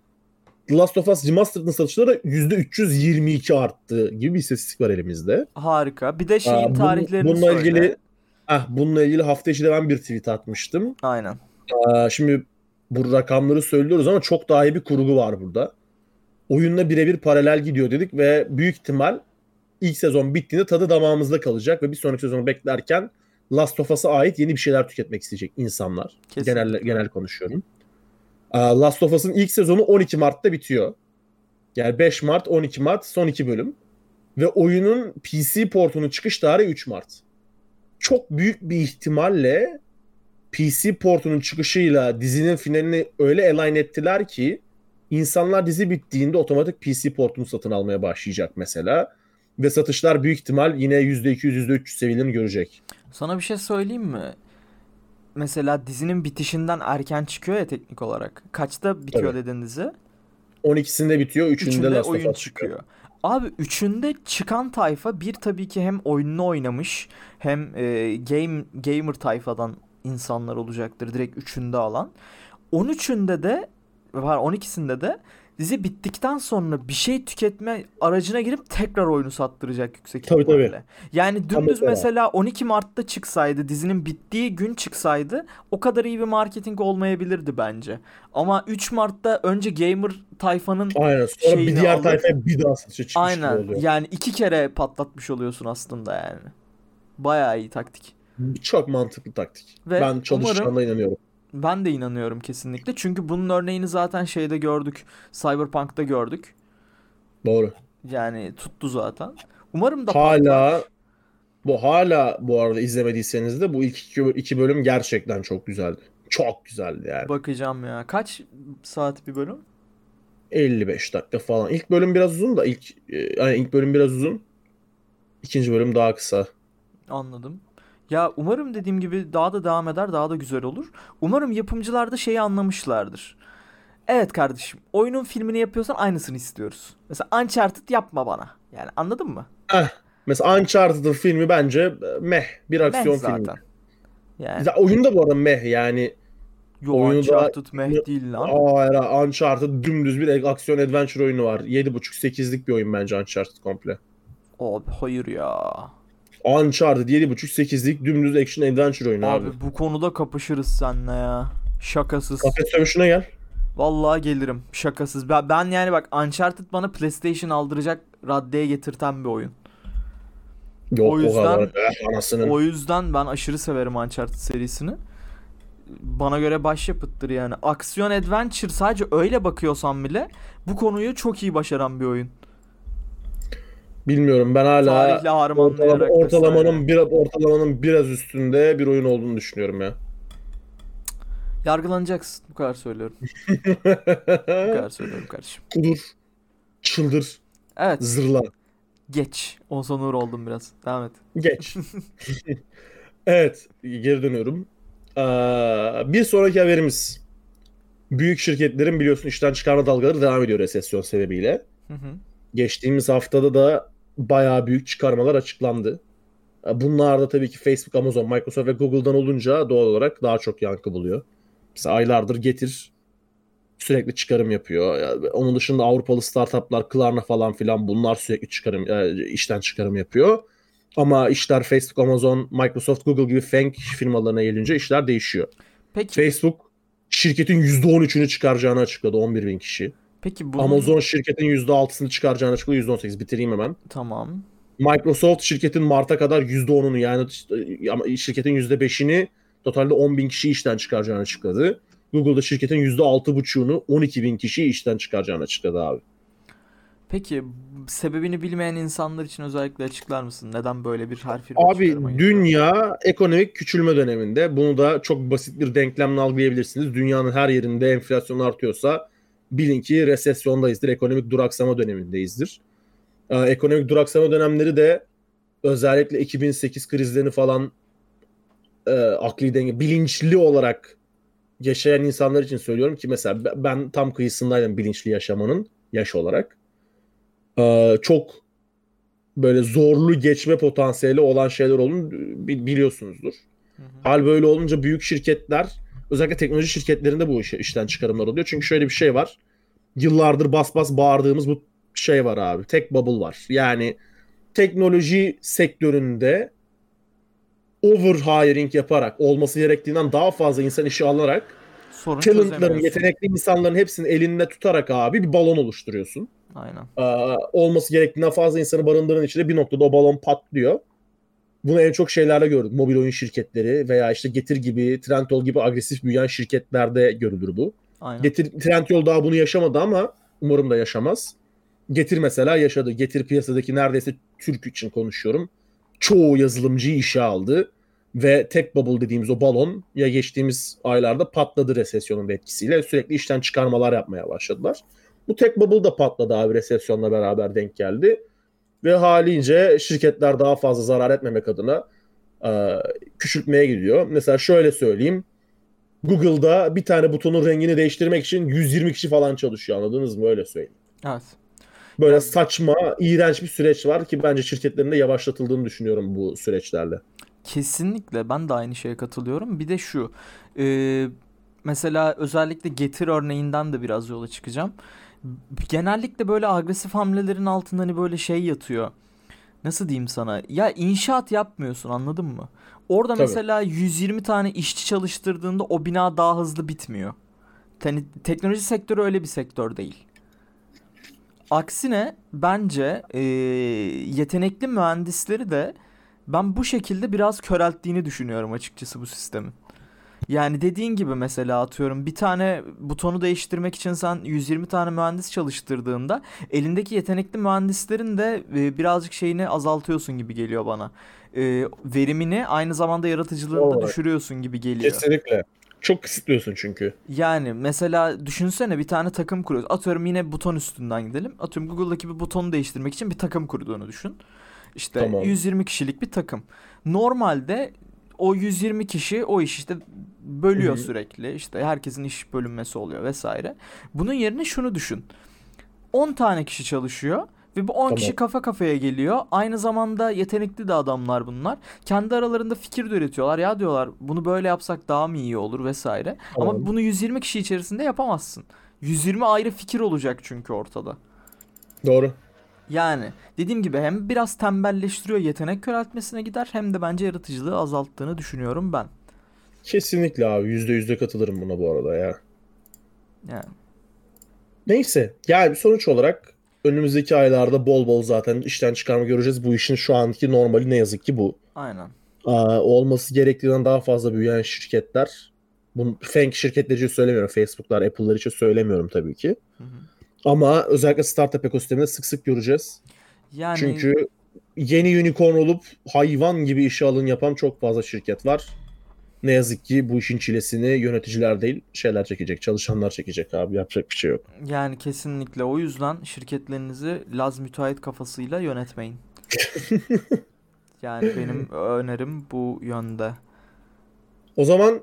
The Last of Us Remastered'ın satışları %322 arttı gibi bir istatistik var elimizde. Harika. Bir de şeyin Aa, bunun- tarihlerini bununla söyle. ilgili ah bununla ilgili hafta içi de ben bir tweet atmıştım. Aynen. Aa, şimdi bu rakamları söylüyoruz ama çok daha iyi bir kurgu var burada. Oyunla birebir paralel gidiyor dedik ve büyük ihtimal ilk sezon bittiğinde tadı damağımızda kalacak ve bir sonraki sezonu beklerken Last of Us'a ait yeni bir şeyler tüketmek isteyecek insanlar. Kesinlikle. Genel genel konuşuyorum. Last of Us'ın ilk sezonu 12 Mart'ta bitiyor. Yani 5 Mart, 12 Mart son iki bölüm. Ve oyunun PC portunun çıkış tarihi 3 Mart. Çok büyük bir ihtimalle PC portunun çıkışıyla dizinin finalini öyle align ettiler ki insanlar dizi bittiğinde otomatik PC portunu satın almaya başlayacak mesela. Ve satışlar büyük ihtimal yine %200 %300 seviyelerini görecek. Sana bir şey söyleyeyim mi? Mesela dizinin bitişinden erken çıkıyor ya teknik olarak. Kaçta bitiyor Tabii. dedin dizi? 12'sinde bitiyor, 3'ünde Üçünde Last oyun çıkıyor. çıkıyor. Abi üçünde çıkan tayfa bir tabii ki hem oyununu oynamış hem e, game gamer tayfadan insanlar olacaktır direkt üçünde alan. 13'ünde de var 12'sinde de dizi bittikten sonra bir şey tüketme aracına girip tekrar oyunu sattıracak yüksek Tabii, ihtimalle. tabii. Yani dümdüz mesela. mesela 12 Mart'ta çıksaydı dizinin bittiği gün çıksaydı o kadar iyi bir marketing olmayabilirdi bence. Ama 3 Mart'ta önce gamer tayfanın Aynen. Sonra bir diğer alıp- tayfaya bir daha satışa çıkmış Aynen. oluyor. Yani iki kere patlatmış oluyorsun aslında yani. Bayağı iyi taktik. Çok mantıklı taktik. Ve ben çalışacağına umarım- inanıyorum. Ben de inanıyorum kesinlikle. Çünkü bunun örneğini zaten şeyde gördük. Cyberpunk'ta gördük. Doğru. Yani tuttu zaten. Umarım da patlar. Hala bu hala bu arada izlemediyseniz de bu ilk iki, iki bölüm gerçekten çok güzeldi. çok güzeldi yani. Bakacağım ya. Kaç saat bir bölüm? 55 dakika falan. İlk bölüm biraz uzun da ilk e, yani ilk bölüm biraz uzun. İkinci bölüm daha kısa. Anladım. Ya umarım dediğim gibi daha da devam eder, daha da güzel olur. Umarım yapımcılar da şeyi anlamışlardır. Evet kardeşim, oyunun filmini yapıyorsan aynısını istiyoruz. Mesela Uncharted yapma bana. Yani anladın mı? Mesela Uncharted'ın filmi bence e, meh bir Meh aksiyon zaten. filmi. Yani Ya oyun da bu arada meh yani. yo oyunu da- Uncharted meh değil lan. Aa, era Uncharted dümdüz bir aksiyon adventure oyunu var. 7.5-8'lik bir oyun bence Uncharted komple. Abi hayır ya. Uncharted 7.5-8'lik dümdüz action adventure oyunu abi. Abi bu konuda kapışırız seninle ya. Şakasız. Kafes sövüşüne gel. Vallahi gelirim. Şakasız. Ben, ben yani bak Uncharted bana PlayStation aldıracak raddeye getirten bir oyun. Yok O yüzden- kadar be. O yüzden ben aşırı severim Uncharted serisini. Bana göre başyapıttır yani. Aksiyon adventure sadece öyle bakıyorsam bile bu konuyu çok iyi başaran bir oyun. Bilmiyorum ben hala ortalama, ortalamanın bir ortalamanın biraz üstünde bir oyun olduğunu düşünüyorum ya. Yargılanacaksın. Bu kadar söylüyorum. Bu kadar söylüyorum kardeşim. Kudur. Çıldır. Evet. Zırla. Geç. Oğuzhan Uğur oldum biraz. Devam et. Geç. evet, geri dönüyorum. Ee, bir sonraki haberimiz. Büyük şirketlerin biliyorsun işten çıkarma dalgaları devam ediyor resesyon sebebiyle. Hı hı. Geçtiğimiz haftada da bayağı büyük çıkarmalar açıklandı. Ee, Bunlar da tabii ki Facebook, Amazon, Microsoft ve Google'dan olunca doğal olarak daha çok yankı buluyor. Mesela aylardır Getir sürekli çıkarım yapıyor. Yani onun dışında Avrupalı startuplar, Klarna falan filan bunlar sürekli çıkarım e, işten çıkarım yapıyor. Ama işler Facebook, Amazon, Microsoft, Google gibi FANG firmalarına gelince işler değişiyor. Peki Facebook şirketin %13'ünü çıkaracağını açıkladı 11 bin kişi. Peki bunun Amazon şirketin %6'sını çıkaracağını açıkladı %18. Bitireyim hemen. tamam. Microsoft şirketin Mart'a kadar %10'unu yani şirketin %5'ini totalde 10 bin kişi işten çıkaracağını açıkladı. Google'da şirketin %6,5'unu 12 bin kişi işten çıkaracağını açıkladı abi. Peki sebebini bilmeyen insanlar için özellikle açıklar mısın? Neden böyle bir firma Abi dünya ekonomik küçülme döneminde bunu da çok basit bir denklemle algılayabilirsiniz. Dünyanın her yerinde enflasyon artıyorsa bilin ki resesyondayızdır, ekonomik duraksama dönemindeyizdir. Ee, ekonomik duraksama dönemleri de özellikle 2008 krizlerini falan e, akli denge bilinçli olarak yaşayan insanlar için söylüyorum ki mesela be- ben tam kıyısındaydım bilinçli yaşamanın yaş olarak. Ee, çok böyle zorlu geçme potansiyeli olan şeyler olduğunu bi- biliyorsunuzdur. Hı hı. Hal böyle olunca büyük şirketler özellikle teknoloji şirketlerinde bu iş, işten çıkarımlar oluyor. Çünkü şöyle bir şey var. Yıllardır bas bas bağırdığımız bu şey var abi. Tek bubble var. Yani teknoloji sektöründe over hiring yaparak olması gerektiğinden daha fazla insan işi alarak Sorun talentların, yetenekli insanların hepsini elinde tutarak abi bir balon oluşturuyorsun. Aynen. Ee, olması gerektiğinden fazla insanı barındıran içinde bir noktada o balon patlıyor. Bunu en çok şeylerde gördük. Mobil oyun şirketleri veya işte Getir gibi, Trendyol gibi agresif büyüyen şirketlerde görülür bu. Aynen. Getir, Trendyol daha bunu yaşamadı ama umarım da yaşamaz. Getir mesela yaşadı. Getir piyasadaki neredeyse Türk için konuşuyorum. Çoğu yazılımcıyı işe aldı. Ve tek bubble dediğimiz o balon ya geçtiğimiz aylarda patladı resesyonun etkisiyle. Sürekli işten çıkarmalar yapmaya başladılar. Bu tek bubble da patladı abi resesyonla beraber denk geldi. Ve haliyle şirketler daha fazla zarar etmemek adına e, küçültmeye gidiyor. Mesela şöyle söyleyeyim. Google'da bir tane butonun rengini değiştirmek için 120 kişi falan çalışıyor anladınız mı? Öyle söyleyeyim. Evet. Böyle Yani- saçma, iğrenç bir süreç var ki bence şirketlerin de yavaşlatıldığını düşünüyorum bu süreçlerle. Kesinlikle ben de aynı şeye katılıyorum. Bir de şu. e, mesela özellikle getir örneğinden de biraz yola çıkacağım. Genellikle böyle agresif hamlelerin altında hani böyle şey yatıyor. Nasıl diyeyim sana? Ya inşaat yapmıyorsun anladın mı? Orada Tabii. mesela 120 tane işçi çalıştırdığında o bina daha hızlı bitmiyor. Yani teknoloji sektörü öyle bir sektör değil. Aksine bence e, yetenekli mühendisleri de ben bu şekilde biraz körelttiğini düşünüyorum açıkçası bu sistemin. Yani dediğin gibi mesela atıyorum bir tane butonu değiştirmek için sen 120 tane mühendis çalıştırdığında elindeki yetenekli mühendislerin de e, birazcık şeyini azaltıyorsun gibi geliyor bana. E, verimini aynı zamanda yaratıcılığını da Doğru. düşürüyorsun gibi geliyor. Kesinlikle. Çok kısıtlıyorsun çünkü. Yani mesela düşünsene bir tane takım kuruyoruz. Atıyorum yine buton üstünden gidelim. Atıyorum Google'daki bir butonu değiştirmek için bir takım kurduğunu düşün. İşte Tamam. 120 kişilik bir takım. Normalde o 120 kişi o iş işte bölüyor Hı hı. sürekli. İşte herkesin iş bölünmesi oluyor vesaire. Bunun yerine şunu düşün. 10 tane kişi çalışıyor ve bu 10 kişi Tamam. kafa kafaya geliyor. Aynı zamanda yetenekli de adamlar bunlar. Kendi aralarında fikir de üretiyorlar. Ya diyorlar bunu böyle yapsak daha mı iyi olur vesaire. Ama Tamam. bunu 120 kişi içerisinde yapamazsın. 120 ayrı fikir olacak çünkü ortada. Doğru. Yani dediğim gibi hem biraz tembelleştiriyor yetenek köreltmesine gider hem de bence yaratıcılığı azalttığını düşünüyorum ben. Kesinlikle abi. Yüzde yüzde katılırım buna bu arada ya. Yani Neyse. Yani sonuç olarak önümüzdeki aylarda bol bol zaten işten çıkarma göreceğiz. Bu işin şu anki normali ne yazık ki bu. aynen. Aa, olması gerektiğinden daha fazla büyüyen şirketler. Bunu Fang şirketleri için söylemiyorum. Facebook'lar, Apple'lar için söylemiyorum tabii ki. Hı hı. Ama özellikle startup ekosisteminde sık sık göreceğiz. Yani Çünkü yeni unicorn olup hayvan gibi işe alın yapan çok fazla şirket var. Ne yazık ki bu işin çilesini yöneticiler değil şeyler çekecek, çalışanlar çekecek abi. Yapacak bir şey yok. yani kesinlikle o yüzden şirketlerinizi Laz müteahhit kafasıyla yönetmeyin. Yani benim önerim bu yönde. O zaman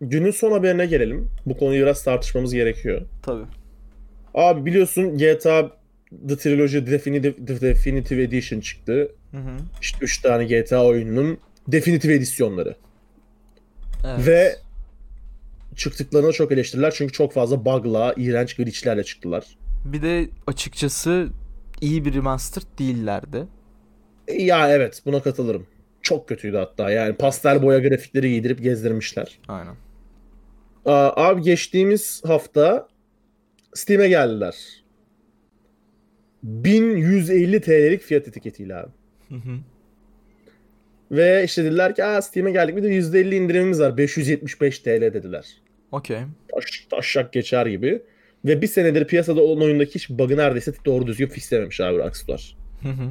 günün son haberine gelelim. Bu konuyu biraz tartışmamız gerekiyor. Tabii. Abi biliyorsun GTA The Trilogy Definitive, Definitive Edition çıktı. Hı hı. İşte 3 tane GTA oyununun definitive edisyonları. Evet. Ve çıktıklarına çok eleştiriler çünkü çok fazla bug'la, iğrenç glitchlerle çıktılar. Bir de açıkçası iyi bir remaster değillerdi. Ya evet buna katılırım. Çok kötüydü hatta yani pastel boya grafikleri giydirip gezdirmişler. Aynen. Aa, abi geçtiğimiz hafta Steam'e geldiler. 1150 TL'lik fiyat etiketiyle abi. Hı hı. Ve işte dediler ki Aa, Steam'e geldik bir de %50 indirimimiz var 575 TL dediler. Okey. Taş, taşak geçer gibi. Ve bir senedir piyasada olan oyundaki hiç bug'ı neredeyse doğru düzgün fixlememiş abi Rockstar. Hı hı.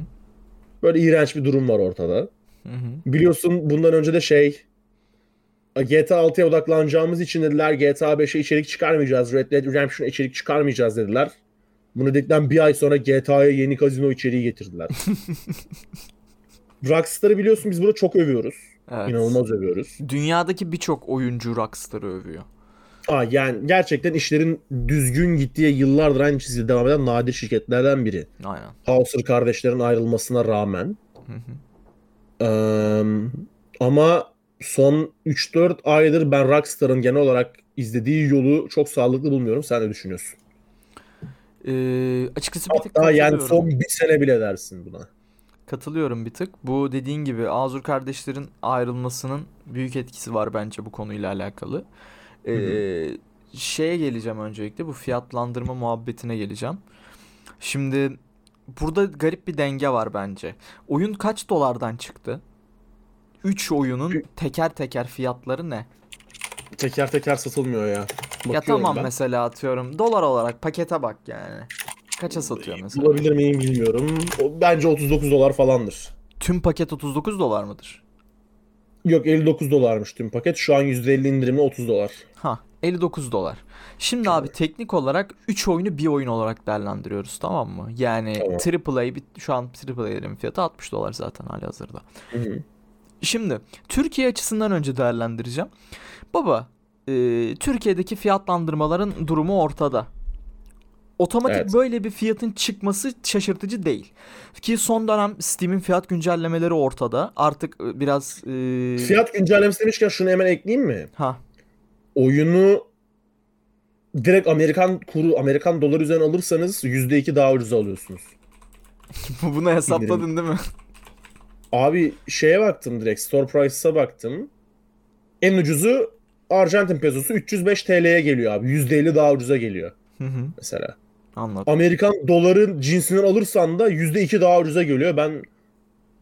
Böyle iğrenç bir durum var ortada. Hı hı. Biliyorsun bundan önce de şey GTA 6'ya odaklanacağımız için dediler GTA 5'e içerik çıkarmayacağız. Red Dead Redemption'a içerik çıkarmayacağız dediler. Bunu dedikten bir ay sonra GTA'ya yeni kazino içeriği getirdiler. Rockstar'ı biliyorsun biz burada çok övüyoruz. Evet. İnanılmaz övüyoruz. Dünyadaki birçok oyuncu Rockstar'ı övüyor. Aa, yani gerçekten işlerin düzgün gittiği yıllardır aynı çizgide devam eden nadir şirketlerden biri. Aynen. Hauser kardeşlerin ayrılmasına rağmen. Hı hı. Ama son 3-4 aydır ben Rockstar'ın genel olarak izlediği yolu çok sağlıklı bulmuyorum. Sen ne düşünüyorsun? Ee, açıkçası bir tık Hatta yani son bir sene bile dersin buna. Katılıyorum bir tık. Bu dediğin gibi Azur kardeşlerin ayrılmasının büyük etkisi var bence bu konuyla alakalı. Ee, şeye geleceğim öncelikle bu fiyatlandırma muhabbetine geleceğim. Şimdi burada garip bir denge var bence. Oyun kaç dolardan çıktı? 3 oyunun teker teker fiyatları ne? Teker teker satılmıyor ya. ya Bakıyorum tamam ben. mesela atıyorum dolar olarak pakete bak yani. Kaça satıyor mesela? Bulabilir miyim bilmiyorum. O, bence 39 dolar falandır. Tüm paket 39 dolar mıdır? Yok 59 dolarmış tüm paket. Şu an %50 indirimli 30 dolar. Ha 59 dolar. Şimdi abi teknik olarak 3 oyunu bir oyun olarak değerlendiriyoruz tamam mı? Yani Tamam. AAA şu an AAA'lerin fiyatı 60 dolar zaten hali hazırda. Hı hı. Şimdi Türkiye açısından önce değerlendireceğim. Baba e, Türkiye'deki fiyatlandırmaların durumu ortada. Otomatik Evet. böyle bir fiyatın çıkması şaşırtıcı değil. Ki son dönem Steam'in fiyat güncellemeleri ortada. Artık e, biraz e, Fiyat güncellemesi demişken şunu hemen ekleyeyim mi? ha oyunu direkt Amerikan kuru Amerikan doları üzerine alırsanız %2 daha ucuz alıyorsunuz. bunu hesapladın değil mi? Abi şeye baktım direkt store price'a baktım. En ucuzu Arjantin pesosu 305 TL'ye geliyor abi. %50 daha ucuza geliyor Hı hı, mesela. Anladım. Amerikan doların cinsinden alırsan da %2 daha ucuza geliyor. Ben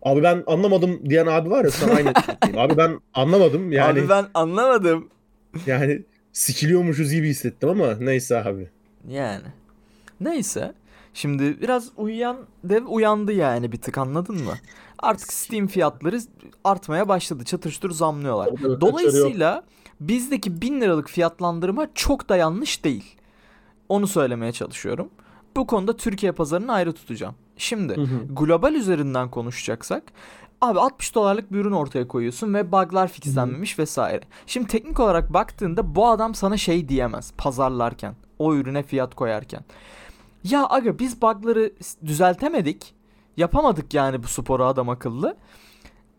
abi ben anlamadım diyen abi var ya sana aynı. Abi ben anlamadım yani Abi ben anlamadım. yani sikiliyormuşuz gibi hissettim ama neyse abi. Yani. Neyse. Şimdi biraz uyuyan dev uyandı yani bir tık anladın mı? Artık Steam fiyatları artmaya başladı. Çatır çutur zamlıyorlar. Dolayısıyla bizdeki 1000 liralık fiyatlandırma çok da yanlış değil. Onu söylemeye çalışıyorum. Bu konuda Türkiye pazarını ayrı tutacağım. Şimdi Hı hı. global üzerinden konuşacaksak abi 60 dolarlık bir ürün ortaya koyuyorsun ve bug'lar fixlenmemiş vesaire. Şimdi teknik olarak baktığında bu adam sana şey diyemez pazarlarken o ürüne fiyat koyarken. Ya aga biz bug'ları düzeltemedik. Yapamadık yani bu sporu adam akıllı.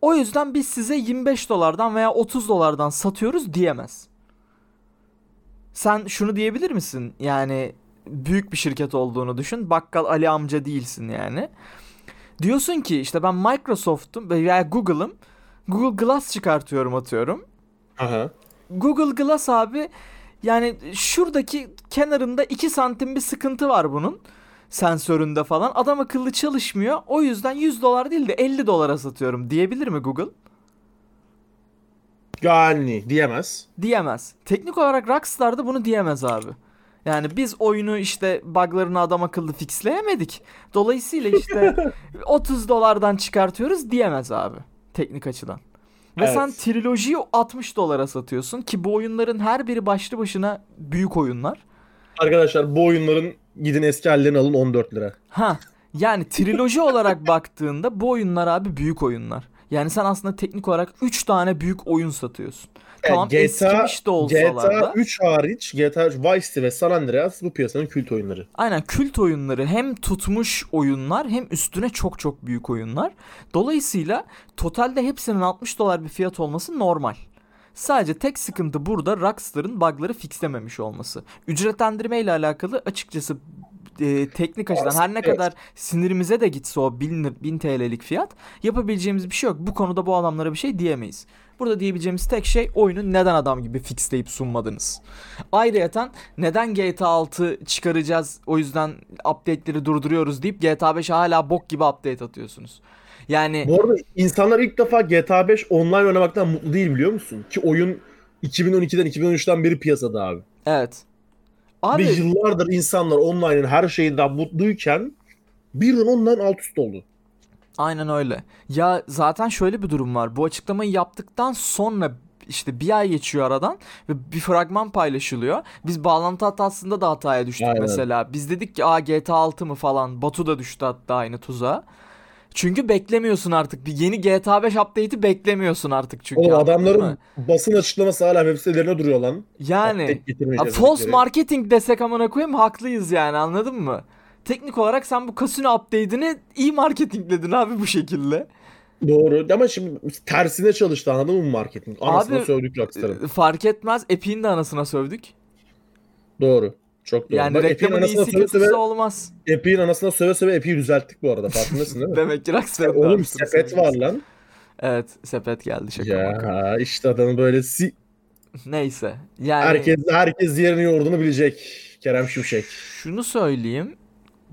O yüzden biz size 25 dolardan veya 30 dolardan satıyoruz diyemez. Sen şunu diyebilir misin? Yani büyük bir şirket olduğunu düşün. Bakkal Ali amca değilsin yani. Diyorsun ki işte ben Microsoft'um veya Google'ım. Google Glass çıkartıyorum atıyorum. Aha. Google Glass abi yani şuradaki kenarında 2 santim bir sıkıntı var bunun sensöründe falan. Adam akıllı çalışmıyor. O yüzden 100 dolar değil de 50 dolara satıyorum diyebilir mi Google? Yani diyemez. Diyemez. Teknik olarak Rockstar da bunu diyemez abi. Yani biz oyunu işte buglarını adam akıllı fixleyemedik. Dolayısıyla işte 30 dolardan çıkartıyoruz diyemez abi. Teknik açıdan. Ve Evet. sen trilojiyi 60 dolara satıyorsun ki bu oyunların her biri başlı başına büyük oyunlar. Arkadaşlar bu oyunların gidin eski hallerini alın 14 lira. Ha yani triloji olarak baktığında bu oyunlar abi büyük oyunlar. Yani sen aslında teknik olarak 3 tane büyük oyun satıyorsun. Tamam GTA, eskimiş de olsalar GTA da. 3 hariç GTA Vice City ve San Andreas bu piyasanın kült oyunları. Aynen kült oyunları hem tutmuş oyunlar hem üstüne çok çok büyük oyunlar. Dolayısıyla totalde hepsinin 60 dolar bir fiyat olması normal. Sadece tek sıkıntı burada Rockstar'ın bug'ları fixlememiş olması. Ücretlendirme ile alakalı açıkçası e, teknik açıdan her ne kadar sinirimize de gitse o 1000, lir- 1000 TL'lik fiyat yapabileceğimiz bir şey yok. Bu konuda bu adamlara bir şey diyemeyiz. Burada diyebileceğimiz tek şey oyunu neden adam gibi fixleyip sunmadınız. Ayrıyeten neden GTA 6 çıkaracağız o yüzden update'leri durduruyoruz deyip GTA 5 hala bok gibi update atıyorsunuz. Yani Bu arada insanlar ilk defa GTA 5 online oynamaktan mutlu değil biliyor musun? Ki oyun 2012'den 2013'ten beri piyasada abi. evet. Abi Ve yıllardır insanlar online'ın her şeyinden mutluyken birden online alt üst oldu. Aynen öyle. Ya zaten şöyle bir durum var. Bu açıklamayı yaptıktan sonra işte bir ay geçiyor aradan ve bir fragman paylaşılıyor. Biz bağlantı hatasında da hataya düştük Aynen. mesela. Biz dedik ki aa GTA 6 mı falan. Batu da düştü hatta aynı tuzağa. Çünkü beklemiyorsun artık. Bir yeni GTA 5 update'i beklemiyorsun artık çünkü. Oğlum anladın adamların mı? basın açıklaması hala web sitelerine duruyor lan. yani getirmeyeceğiz false marketing desek amına koyayım haklıyız yani anladın mı? Teknik olarak sen bu kasino update'ini iyi marketingledin abi bu şekilde. Doğru ama şimdi tersine çalıştı anladın mı marketing? Anasını Abi, sövdük Rockstar'ın. Ee, Fark etmez. Epic'in de anasına sövdük. Doğru. Çok doğru. Yani Bak reklamın anasına iyisi söve olmaz. Epic'in anasına söve söve Epic'i düzelttik bu arada farkındasın değil mi? Demek ki Rockstar'ın da Oğlum sepet var lan. Evet sepet geldi şaka. Ya işte adamı böyle si Neyse. Yani herkes herkes yerini yoğurduğunu bilecek. Kerem Şimşek. şunu söyleyeyim.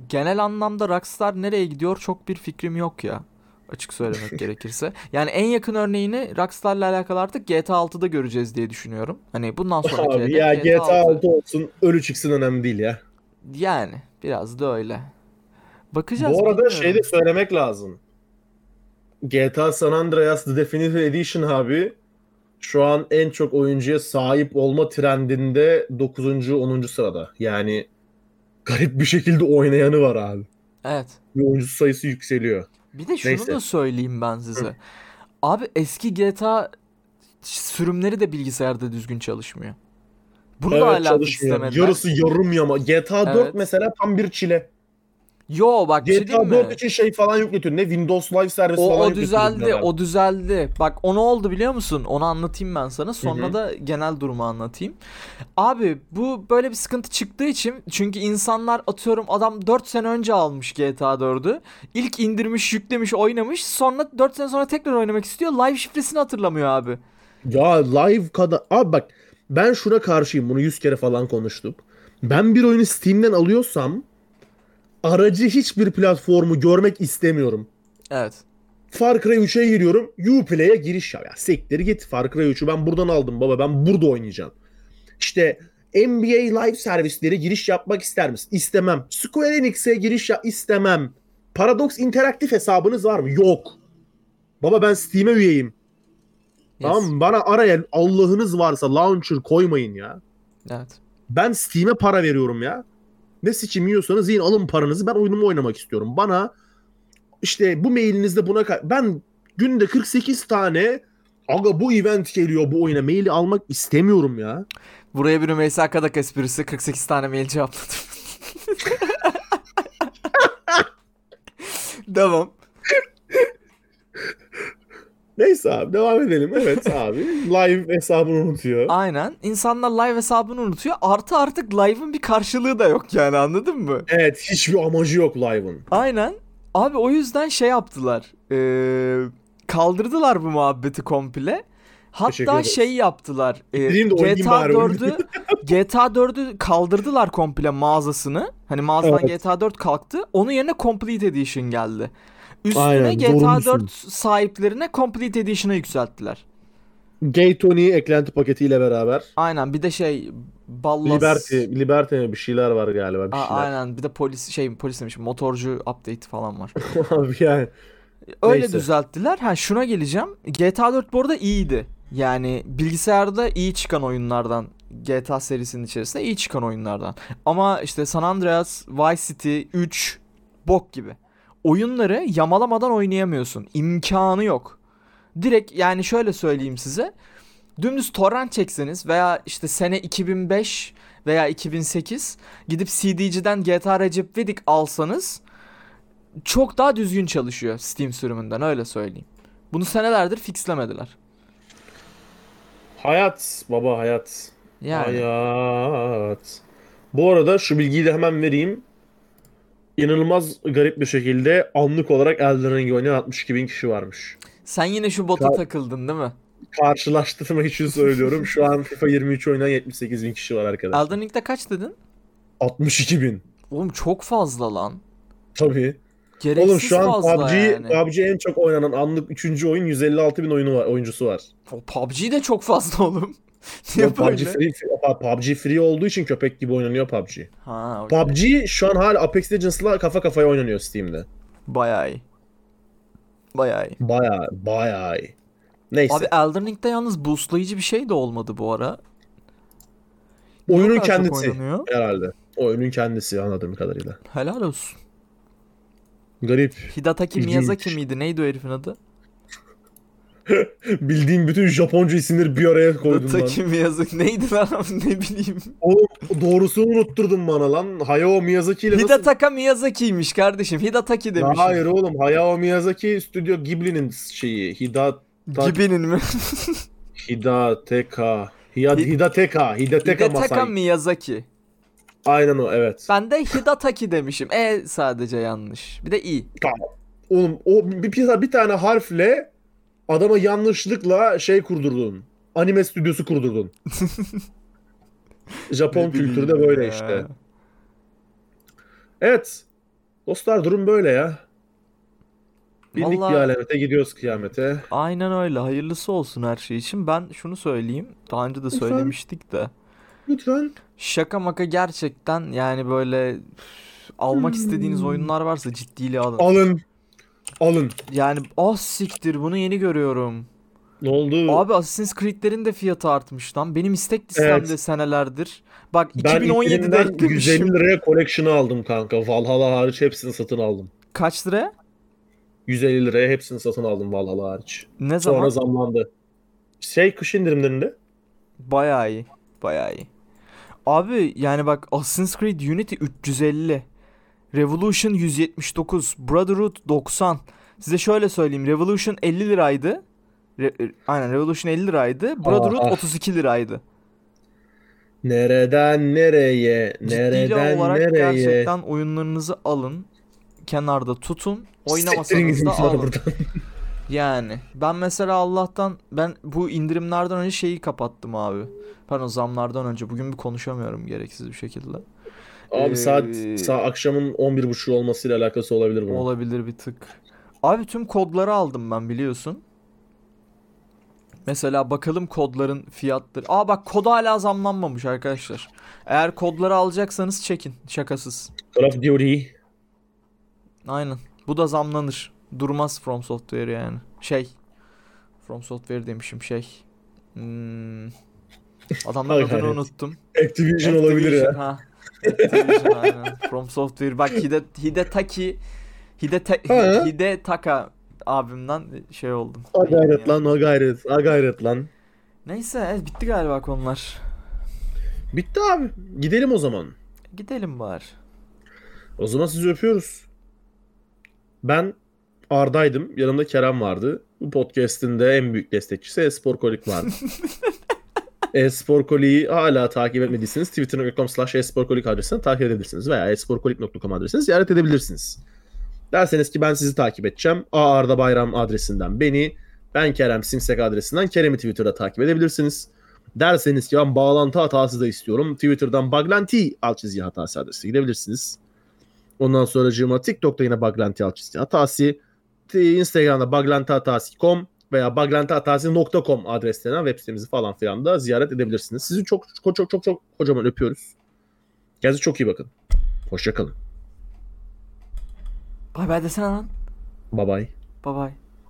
Genel anlamda Rockstar nereye gidiyor çok bir fikrim yok ya. Açık söylemek gerekirse. Yani en yakın örneğini Rockstar'la alakalı artık GTA 6'da göreceğiz diye düşünüyorum. Hani bundan sonraki Abi ya GTA 6 olsun ölü çıksın önemli değil ya. Yani biraz da öyle. Bakacağız. Bu arada şey de söylemek lazım. GTA San Andreas The Definitive Edition abi şu an en çok oyuncuya sahip olma trendinde 9. 10. sırada. Yani garip bir şekilde oynayanı var abi. Evet. Ve oyuncu sayısı yükseliyor. Bir de şunu Neyse. da söyleyeyim ben size. Abi eski GTA sürümleri de bilgisayarda düzgün çalışmıyor. Bunu da evet hala çalışmıyor. fixlemediler. Yarısı yarım yama. GTA 4 Evet. mesela tam bir çile. Yo bak şey GTA diyeyim 4 mi? için şey falan yükletiyor. Ne Windows Live Service O, falan o düzeldi, o düzeldi. Bak o ne oldu biliyor musun? Onu anlatayım ben sana. Sonra Hı hı. da genel durumu anlatayım. Abi bu böyle bir sıkıntı çıktığı için çünkü insanlar atıyorum adam 4 sene önce almış GTA 4'ü. İlk indirmiş, yüklemiş, oynamış. Sonra 4 sene sonra tekrar oynamak istiyor. Live şifresini hatırlamıyor abi. Ya live kadar... Abi bak ben şuna karşıyım. Bunu 100 kere falan konuştuk. Ben bir oyunu Steam'den alıyorsam aracı hiçbir platformu görmek istemiyorum. Evet. Far Cry 3'e giriyorum. Uplay'e giriş ya. ya. Sektir git. Far Cry 3'ü ben buradan aldım baba. Ben burada oynayacağım. İşte NBA live servisleri giriş yapmak ister misin? İstemem. Square Enix'e giriş ya istemem. Paradox interaktif hesabınız var mı? Yok. Baba ben Steam'e üyeyim. Tamam mı? Bana araya Allah'ınız varsa launcher koymayın ya. Evet. Ben Steam'e para veriyorum ya. Ne sikim yiyorsanız yiyin alın paranızı ben oyunumu oynamak istiyorum. Bana işte bu mailinizde buna ben günde 48 tane aga bu event geliyor bu oyuna maili almak istemiyorum ya. Buraya bir Rümeysa Kadak esprisi 48 tane mail cevapladım. Devam. Neyse abi devam edelim. Evet abi live hesabını unutuyor. Aynen. İnsanlar live hesabını unutuyor. Artı artık live'ın bir karşılığı da yok yani anladın mı? Evet hiçbir amacı yok live'ın. Aynen. Abi o yüzden şey yaptılar. Ee, kaldırdılar bu muhabbeti komple. Hatta şey yaptılar. oynayayım GTA bari oyunu. 4'ü GTA 4'ü kaldırdılar komple mağazasını. Hani mağazadan Evet. GTA 4 kalktı. Onun yerine Complete Edition geldi. Üstüne Aynen, GTA zorunlusun. 4 sahiplerine Complete Edition'ı yükselttiler. Gay Tony eklenti paketiyle beraber. Aynen bir de şey Ballas Liberty, Liberty mi bir şeyler var galiba bir Aa, şeyler. aynen bir de polis şey polis demişim motorcu update falan var. Abi yani Öyle Neyse. düzelttiler. Ha şuna geleceğim. GTA 4 bu arada iyiydi. Yani bilgisayarda iyi çıkan oyunlardan GTA serisinin içerisinde iyi çıkan oyunlardan. Ama işte San Andreas, Vice City 3 bok gibi. Oyunları yamalamadan oynayamıyorsun. İmkanı yok. Direkt yani şöyle söyleyeyim size. Dümdüz torrent çekseniz veya işte sene 2005 veya 2008 gidip CD'ciden GTA Recep İvedik alsanız çok daha düzgün çalışıyor Steam sürümünden öyle söyleyeyim. Bunu senelerdir fixlemediler. hayat baba hayat. Yani Hayat. Bu arada şu bilgiyi de hemen vereyim. İnanılmaz garip bir şekilde anlık olarak Elden Ring'i oynayan 62 bin kişi varmış. sen yine şu bota Ya- takıldın değil mi? Karşılaştırmak için söylüyorum. Şu an FIFA 23 oynayan 78 bin kişi var arkadaşlar. Elden Ring'de kaç dedin? 62 bin. Oğlum çok fazla lan. Tabii. Gereksiz Oğlum şu an PUBG, yani. PUBG en çok oynanan anlık 3. oyun 156 bin oyunu var, oyuncusu var. O PUBG de çok fazla oğlum. Niye PUBG free, PUBG free olduğu için köpek gibi oynanıyor PUBG. Ha, okey. PUBG şu an hala Apex Legends'la kafa kafaya oynanıyor Steam'de. Bayağı iyi. Bayağı iyi. Baya baya iyi. Neyse. Abi Elden Ring'de yalnız boostlayıcı bir şey de olmadı bu ara. oyunun kendisi herhalde. Oyunun kendisi anladığım kadarıyla. Helal olsun. Garip. Hidetaki İlginç. Miyazaki miydi? Neydi o herifin adı? Bildiğim bütün Japonca isimleri bir araya koydum lan. Hidetaki Miyazaki neydi lan ne bileyim. Oğlum doğrusunu unutturdun bana lan. Hayao Miyazaki ile nasıl... Hidetaka Miyazaki'ymiş kardeşim. Hidataki Ya demişim. Hayır oğlum. Hayao Miyazaki Stüdyo Ghibli'nin şeyi. Hidat... Gibinin mi? Hidateka. Hidateka. Hidateka Masai. Miyazaki. Aynen o evet. Ben de Hidataki demişim. E sadece yanlış. Bir de i. Oğlum o bir, bir, bir tane harfle adama yanlışlıkla şey kurdurdun. Anime stüdyosu kurdurdun. Japon kültürü de böyle ya. işte. Evet. Dostlar durum böyle ya. Bindik Vallahi- bir alemete gidiyoruz kıyamete. Aynen öyle. Hayırlısı olsun her şey için. Ben şunu söyleyeyim. Daha önce de Lütfen. söylemiştik de. Lütfen. Şaka maka gerçekten yani böyle üf, almak Hmm. istediğiniz oyunlar varsa ciddiyle alın. Alın. Alın. Yani ah siktir bunu yeni görüyorum. Ne oldu? Abi Assassin's Creed'lerin de fiyatı artmış lan. Benim istek listemde Evet. senelerdir. Bak ben 2017'de indirimden eklemişim. 150 liraya collection'ı aldım kanka. Valhalla hariç hepsini satın aldım. Kaç lira? 150 liraya hepsini satın aldım Valhalla hariç. Ne Sonra zaman? zamlandı. Şey kış indirimlerinde. Bayağı iyi. Bayağı iyi. Abi yani bak Assassin's Creed Unity 350. Revolution 179. Brotherhood 90. Size şöyle söyleyeyim. Revolution 50 liraydı. Re- e, aynen Revolution 50 liraydı. Brotherhood Aha. 32 liraydı. Nereden nereye? Nereden olarak nereye? gerçekten oyunlarınızı alın. Kenarda tutun. Oynamasanız da alın. buradan. Yani ben mesela Allah'tan ben bu indirimlerden önce şeyi kapattım abi. Pardon zamlardan önce. Bugün bir konuşamıyorum gereksiz bir şekilde. Abi Ee, saat, saat akşamın 11.30 olmasıyla alakası olabilir bunun. Olabilir bir tık. Abi tüm kodları aldım ben biliyorsun. Mesela bakalım kodların fiyatları. Aa bak kod hala zamlanmamış arkadaşlar. Eğer kodları alacaksanız çekin. Şakasız. Call of Duty. Aynen. Bu da zamlanır. Durmaz From Software yani. Şey. From Software demişim şey. Hmm. Adamların adını unuttum. Activision olabilir ya. Ha. Activision aynen. From Software. Bak Hide, Hidetaki Hideta, Ha. Hidetaka abimden şey oldum. A gayret lan, a gayret, a gayret lan. Neyse evet, bitti galiba konular. Bitti abi. Gidelim o zaman. Gidelim bari. O zaman sizi öpüyoruz. Ben Arda'ydım. Yanımda Kerem vardı. Bu podcast'in de en büyük destekçisi Espor Kolik vardı. Espor Kolik'i hala takip etmediyseniz twitter.com slash esporkolik adresinden takip edebilirsiniz. Veya esporkolik.com adresinden ziyaret edebilirsiniz. Derseniz ki ben sizi takip edeceğim. A Arda Bayram adresinden beni, ben Kerem Simsek adresinden Kerem'i Twitter'da takip edebilirsiniz. Derseniz ki ben bağlantı hatası da istiyorum. Twitter'dan baglanti alt çizgi hatası adresi gidebilirsiniz. Ondan sonra TikTok'ta yine baglanti alt çizgi hatası. Instagram'da baglantihatası.com veya baglantihatası.com adreslerinden web sitemizi falan filan da ziyaret edebilirsiniz. Sizi çok çok çok çok, çok kocaman öpüyoruz. Kendinize çok iyi bakın. Hoşçakalın. Bay bay desene lan. Bye bye. Bay bay.